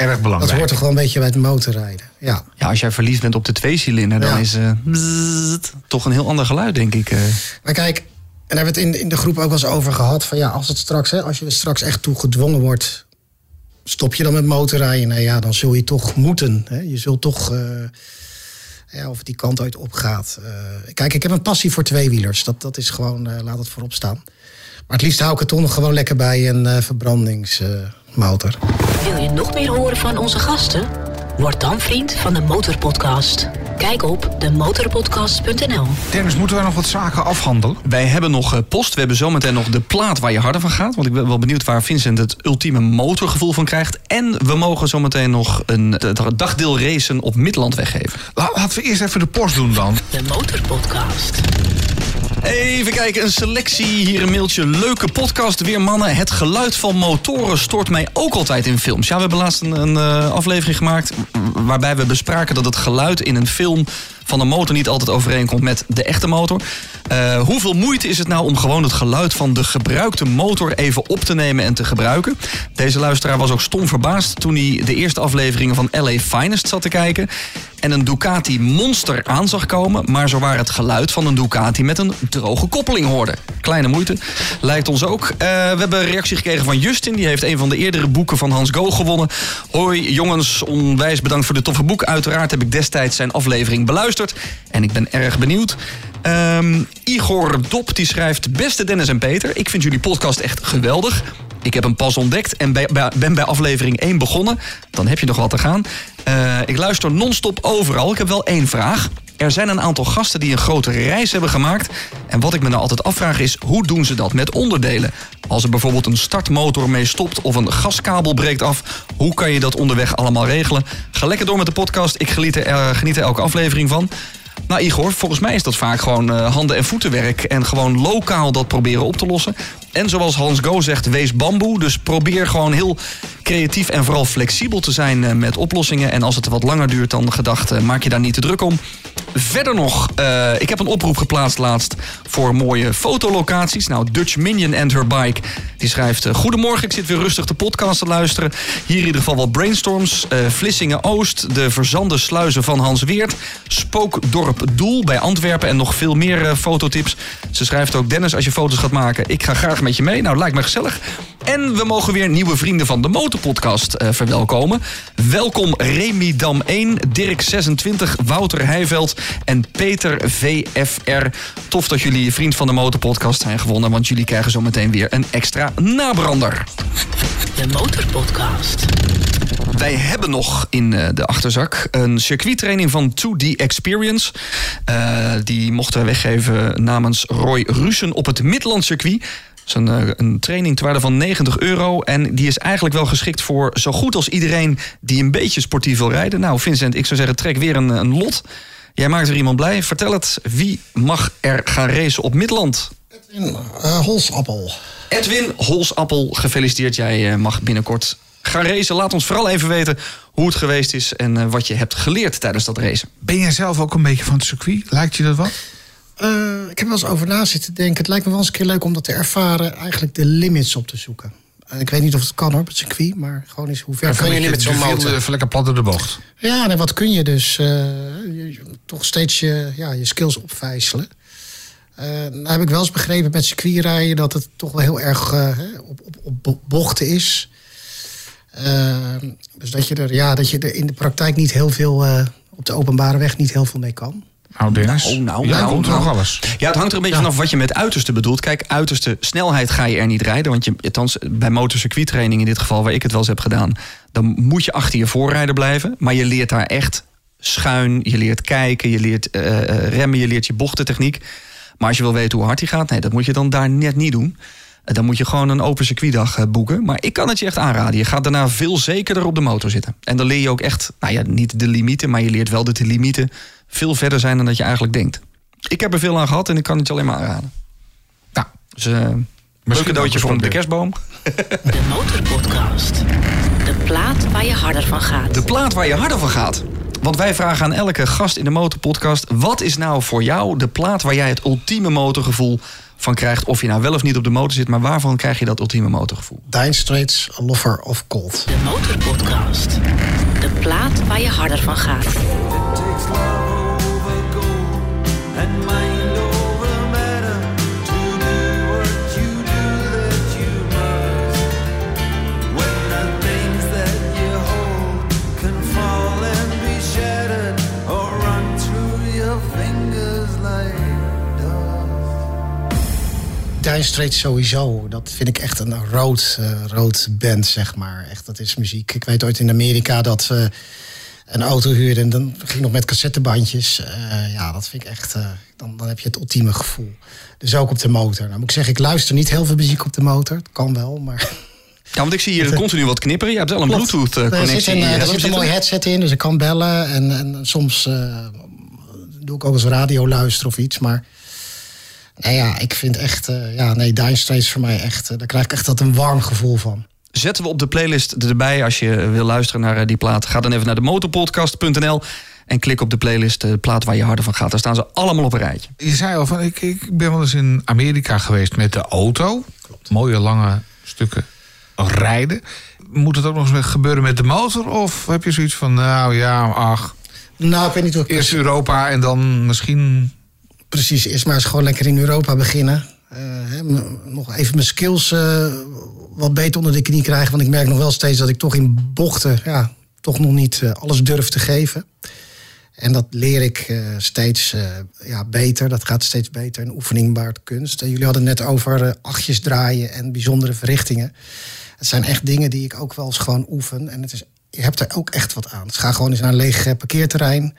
Erg Dat belangrijk. hoort toch wel een beetje bij het motorrijden. Ja. Ja, als jij verliefd bent op de tweecilinder, dan Ja. is eh, bzzzt toch een heel ander geluid, denk ik. eh. Maar kijk, en daar hebben we het in, in de groep ook wel eens over gehad. Van ja, als, het straks, hè, als je er straks echt toe gedwongen wordt. Stop je dan met motorrijden? Nou ja, dan zul je toch moeten. Hè? Je zult toch. eh, ja, of het die kant uit opgaat. Eh, kijk, ik heb een passie voor tweewielers. Dat, dat is gewoon, eh, laat het voorop staan. Maar het liefst hou ik het toch nog gewoon lekker bij een eh, verbrandingsmotor. Wil je nog meer horen van onze gasten? Word dan vriend van de Motorpodcast. Kijk op demotorpodcast.nl. Dennis, moeten wij nog wat zaken afhandelen? Wij hebben nog eh, post. We hebben zometeen nog de plaat waar je harder van gaat. Want ik ben wel benieuwd waar Vincent het ultieme motorgevoel van krijgt. En we mogen zometeen nog een eh, dagdeel racen op Midland weggeven. La- Laten we eerst even de post doen dan. De Motorpodcast. Even kijken, een selectie. Hier een mailtje. Leuke podcast weer, mannen. Het geluid van motoren stoort mij ook altijd in films. Ja, we hebben laatst een, een eh, aflevering gemaakt... waarbij we bespraken dat het geluid in een film van een motor niet altijd overeenkomt met de echte motor. Eh, hoeveel moeite is het nou om gewoon het geluid van de gebruikte motor even op te nemen en te gebruiken? Deze luisteraar was ook stom verbaasd toen hij de eerste afleveringen van LA Finest zat te kijken en een Ducati Monster aan zag komen, maar zo waar het geluid van een Ducati met een droge koppeling hoorde. Kleine moeite, lijkt ons ook. Eh, we hebben een reactie gekregen van Justin, die heeft een van de eerdere boeken van Hans Go gewonnen. Hoi jongens, onwijs bedankt voor de toffe boek. Uiteraard heb ik destijds zijn aflevering beluisterd en ik ben erg benieuwd. Ehm, Igor Dop die schrijft: Beste Dennis en Peter, ik vind jullie podcast echt geweldig. Ik heb hem pas ontdekt en bij- bij- ben bij aflevering 1 begonnen. Dan heb je nog wat te gaan. Eh, ik luister non-stop overal. Ik heb wel één vraag. Er zijn een aantal gasten die een grote reis hebben gemaakt. En wat ik me nou altijd afvraag is, hoe doen ze dat met onderdelen? Als er bijvoorbeeld een startmotor mee stopt of een gaskabel breekt af... hoe kan je dat onderweg allemaal regelen? Ga lekker door met de podcast. Ik geniet er, eh, geniet elke aflevering van. Nou Igor, volgens mij is dat vaak gewoon eh, handen- en voetenwerk... en gewoon lokaal dat proberen op te lossen. En zoals Hans Go zegt, wees bamboe. Dus probeer gewoon heel creatief en vooral flexibel te zijn eh, met oplossingen. En als het wat langer duurt dan gedacht, eh, maak je daar niet te druk om. Verder nog, eh, ik heb een oproep geplaatst laatst voor mooie fotolocaties. Nou, Dutch Minion and her bike, die schrijft... Goedemorgen, ik zit weer rustig de podcast te luisteren. Hier in ieder geval wat brainstorms. Eh, Vlissingen-Oost, de verzande sluizen van Hans Weert... Spookdorp Doel bij Antwerpen en nog veel meer fototips. Ze schrijft ook, Dennis, als je foto's gaat maken... ik ga graag met je mee. Nou, lijkt me gezellig. En we mogen weer nieuwe vrienden van de Motorpodcast eh, verwelkomen. Welkom Remy Dam 1, Dirk 26, Wouter Heijveld en Peter VFR. Tof dat jullie vriend van de Motorpodcast zijn gewonnen... want jullie krijgen zo meteen weer een extra nabrander. De Motorpodcast. Wij hebben nog in eh, de achterzak een circuittraining van 2D Experience. Eh, die mochten wij weggeven namens Roy Russen op het Midland circuit. Is een, eh, een training ter waarde van 90 euro. En die is eigenlijk wel geschikt voor zo goed als iedereen die een beetje sportief wil rijden. Nou, Vincent, ik zou zeggen, trek weer een, een lot. Jij maakt er iemand blij. Vertel het, wie mag er gaan racen op Midland? En, eh, holsappel. Edwin Holsappel, gefeliciteerd. Jij eh, mag binnenkort gaan racen. Laat ons vooral even weten hoe het geweest is en wat je hebt geleerd tijdens dat racen. Ben jij zelf ook een beetje van het circuit? Lijkt je dat wat? Eh, ik heb wel eens over na zitten denken. Het lijkt me wel eens een keer leuk om dat te ervaren. Eigenlijk de limits op te zoeken. En ik weet niet of het kan hoor, op het circuit. Maar gewoon eens hoe ver kan je nu met zo'n motor? eh, lekker plat door de bocht. Ja, en wat kun je dus? eh, je- toch steeds je, ja, je skills opvijzelen. Eh nou heb ik wel eens begrepen met circuitrijden... dat het toch wel heel erg eh, op, op, op bo- bochten is. Eh, dus dat je, er, ja, dat je er in de praktijk niet heel veel... eh, op de openbare weg niet heel veel mee kan. Nou, Dennis. Nou, nou, Jij nou, komt er nou. nog alles. Ja, het hangt er een beetje vanaf wat je met uiterste bedoelt. Kijk, uiterste snelheid ga je er niet rijden. Want je, althans, bij motorcircuittraining in dit geval, waar ik het wel eens heb gedaan... dan moet je achter je voorrijder blijven. Maar je leert daar echt schuin, je leert kijken, je leert eh, eh, remmen, je leert je bochtentechniek. Maar als je wil weten hoe hard hij gaat, nee, dat moet je dan daar net niet doen. Eh, Dan moet je gewoon een open circuitdag eh, boeken. Maar ik kan het je echt aanraden. Je gaat daarna veel zekerder op de motor zitten. En dan leer je ook echt, nou ja, niet de limieten, maar je leert wel dat de limieten veel verder zijn dan dat je eigenlijk denkt. Ik heb er veel aan gehad en ik kan het je alleen maar aanraden. Nou, Dus uh, leuk ook cadeautje voor de kerstboom. De Motorpodcast. De plaat waar je harder van gaat. De plaat waar je harder van gaat. Want wij vragen aan elke gast in de Motorpodcast... wat is nou voor jou de plaat waar jij het ultieme motorgevoel van krijgt? Of je nou wel of niet op de motor zit, maar waarvan krijg je dat ultieme motorgevoel? Dire Straits, A Lover of Cold. De Motorpodcast. De plaat waar je harder van gaat. Dire Straits sowieso, dat vind ik echt een rood, eh, rood band, zeg maar. Echt, dat is muziek. Ik weet ooit in Amerika dat we een auto huurden... en dan ging nog met cassettebandjes. Eh, ja, dat vind ik echt... eh, dan, dan heb je het ultieme gevoel. Dus ook op de motor. Nou moet ik zeggen, ik luister niet heel veel muziek op de motor. Het kan wel, maar... Ja, want ik zie hier (laughs) continu wat knipperen. Je hebt wel een Klopt. Er zit Bluetooth-connectie. een, er zit een mooi headset in, dus ik kan bellen. En, en soms doe ik ook eens radio luisteren of iets. Maar nou ja, ik vind echt... eh, ja, nee, Dire Straits voor mij echt... eh, daar krijg ik echt dat een warm gevoel van. Zetten we op de playlist erbij als je wil luisteren naar eh, die plaat. Ga dan even naar de motorpodcast.nl en klik op de playlist, de plaat waar je harder van gaat. Daar staan ze allemaal op een rijtje. Je zei al van, ik, ik ben wel eens in Amerika geweest met de auto. Mooie lange stukken rijden. Moet het ook nog eens gebeuren met de motor? Of heb je zoiets van, nou ja, ach, Nou, ik weet niet hoe ik eerst Europa en dan misschien... precies is. Maar eens gewoon lekker in Europa beginnen. Eh, nog even mijn skills eh, wat beter onder de knie krijgen. Want ik merk nog wel steeds dat ik toch in bochten... Ja, toch nog niet eh, alles durf te geven. En dat leer ik steeds ja, beter. Dat gaat steeds beter. En oefening kunst. En jullie hadden net over achtjes draaien en bijzondere verrichtingen. Het zijn echt dingen die ik ook wel eens gewoon oefen. En het is, je hebt er ook echt wat aan. Dus ga gewoon eens naar een leeg parkeerterrein.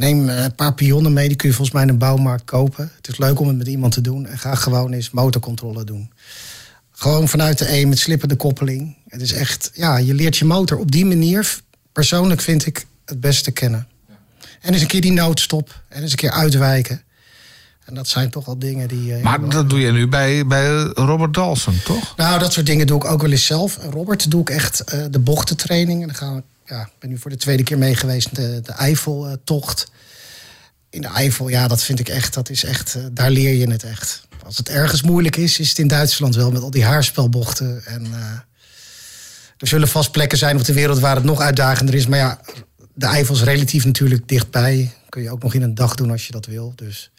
Neem eh, een paar pionnen mee. Die kun je volgens mij in een bouwmarkt kopen. Het is leuk om het met iemand te doen. En ga gewoon eens motorcontrole doen. Gewoon vanuit de E met slippende koppeling. Het is echt, ja, je leert je motor op die manier. Persoonlijk vind ik het beste kennen. En eens een keer die noodstop. En eens een keer uitwijken. En dat zijn toch al dingen die. eh, Maar dat doe je nu bij, bij Robert Dalson, toch? nou, dat soort dingen doe ik ook wel eens zelf. Robert doe ik echt eh, de bochtentraining. En dan gaan we, ja, ik ben nu voor de tweede keer mee geweest de, de Eifeltocht. In de Eifel, ja, dat vind ik echt, dat is echt, eh, daar leer je het echt. Als het ergens moeilijk is, is het in Duitsland wel met al die haarspelbochten. En eh, er zullen vast plekken zijn op de wereld waar het nog uitdagender is. Maar ja, de Eifel is relatief natuurlijk dichtbij. Kun je ook nog in een dag doen als je dat wil. Dus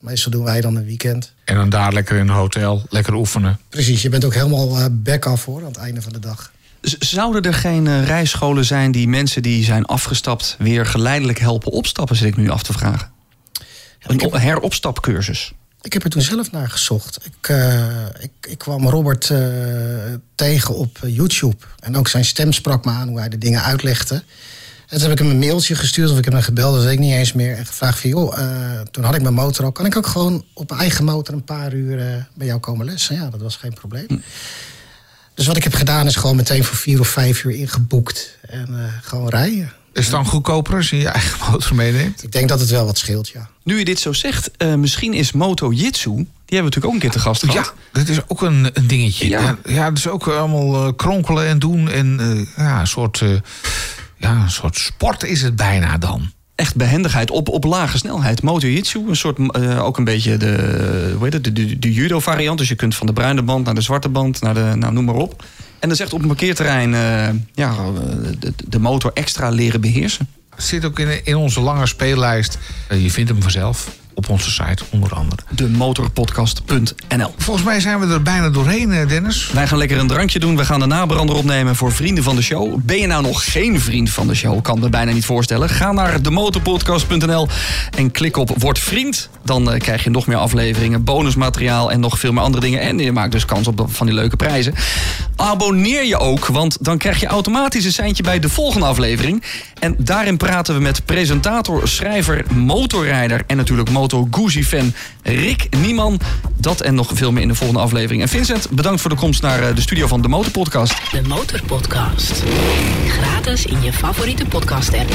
meestal doen wij dan een weekend. En dan daar lekker in een hotel, lekker oefenen. Precies, je bent ook helemaal eh, back af hoor, aan het einde van de dag. Zouden er geen eh, rijscholen zijn die mensen die zijn afgestapt weer geleidelijk helpen opstappen, zit ik nu af te vragen? Een op- heropstapcursus. Ik heb er toen zelf naar gezocht. Ik, eh, ik, ik kwam Robert eh, tegen op YouTube. En ook zijn stem sprak me aan hoe hij de dingen uitlegde. En toen heb ik hem een mailtje gestuurd of ik heb hem gebeld, dat weet ik niet eens meer. En gevraagd van, joh, toen had ik mijn motor al. Kan ik ook gewoon op mijn eigen motor een paar uur bij jou komen lessen? Ja, dat was geen probleem. Dus wat ik heb gedaan is gewoon meteen voor vier of vijf uur ingeboekt. En eh, gewoon rijden. Is het dan goedkoper als je je eigen motor meeneemt? Ik denk dat het wel wat scheelt, ja. Nu je dit zo zegt, eh, misschien is Moto Jitsu, die hebben we natuurlijk ook een keer te gast gehad. Ja, dat is ook een, een dingetje. Ja. Ja, ja, dat is ook allemaal eh, kronkelen en doen. En eh, ja, een soort, eh, ja, een soort sport is het bijna dan. Echt behendigheid op, op lage snelheid. Moto Jitsu, een soort, eh, ook een beetje de, hoe heet het, de, de, de judo variant. Dus je kunt van de bruine band naar de zwarte band, naar de, nou, noem maar op. En dat is echt op een parkeerterrein eh, ja, eh, de, de motor extra leren beheersen. Zit ook in, in onze lange speellijst. Je vindt hem vanzelf op onze site, onder andere. De motorpodcast.nl. Volgens mij zijn we er bijna doorheen, eh, Dennis. Wij gaan lekker een drankje doen. We gaan de nabrander opnemen voor vrienden van de show. Ben je nou nog geen vriend van de show? Kan me bijna niet voorstellen. Ga naar demotorpodcast.nl en klik op Word Vriend. Dan eh, krijg je nog meer afleveringen, bonusmateriaal en nog veel meer andere dingen. En je maakt dus kans op van die leuke prijzen. Abonneer je ook, want dan krijg je automatisch een seintje bij de volgende aflevering. En daarin praten we met presentator, schrijver, motorrijder en natuurlijk Moto Guzzi-fan Rick Nieman. Dat en nog veel meer in de volgende aflevering. En Vincent, bedankt voor de komst naar eh, de studio van de Motorpodcast. De Motorpodcast. Gratis in je favoriete podcast app.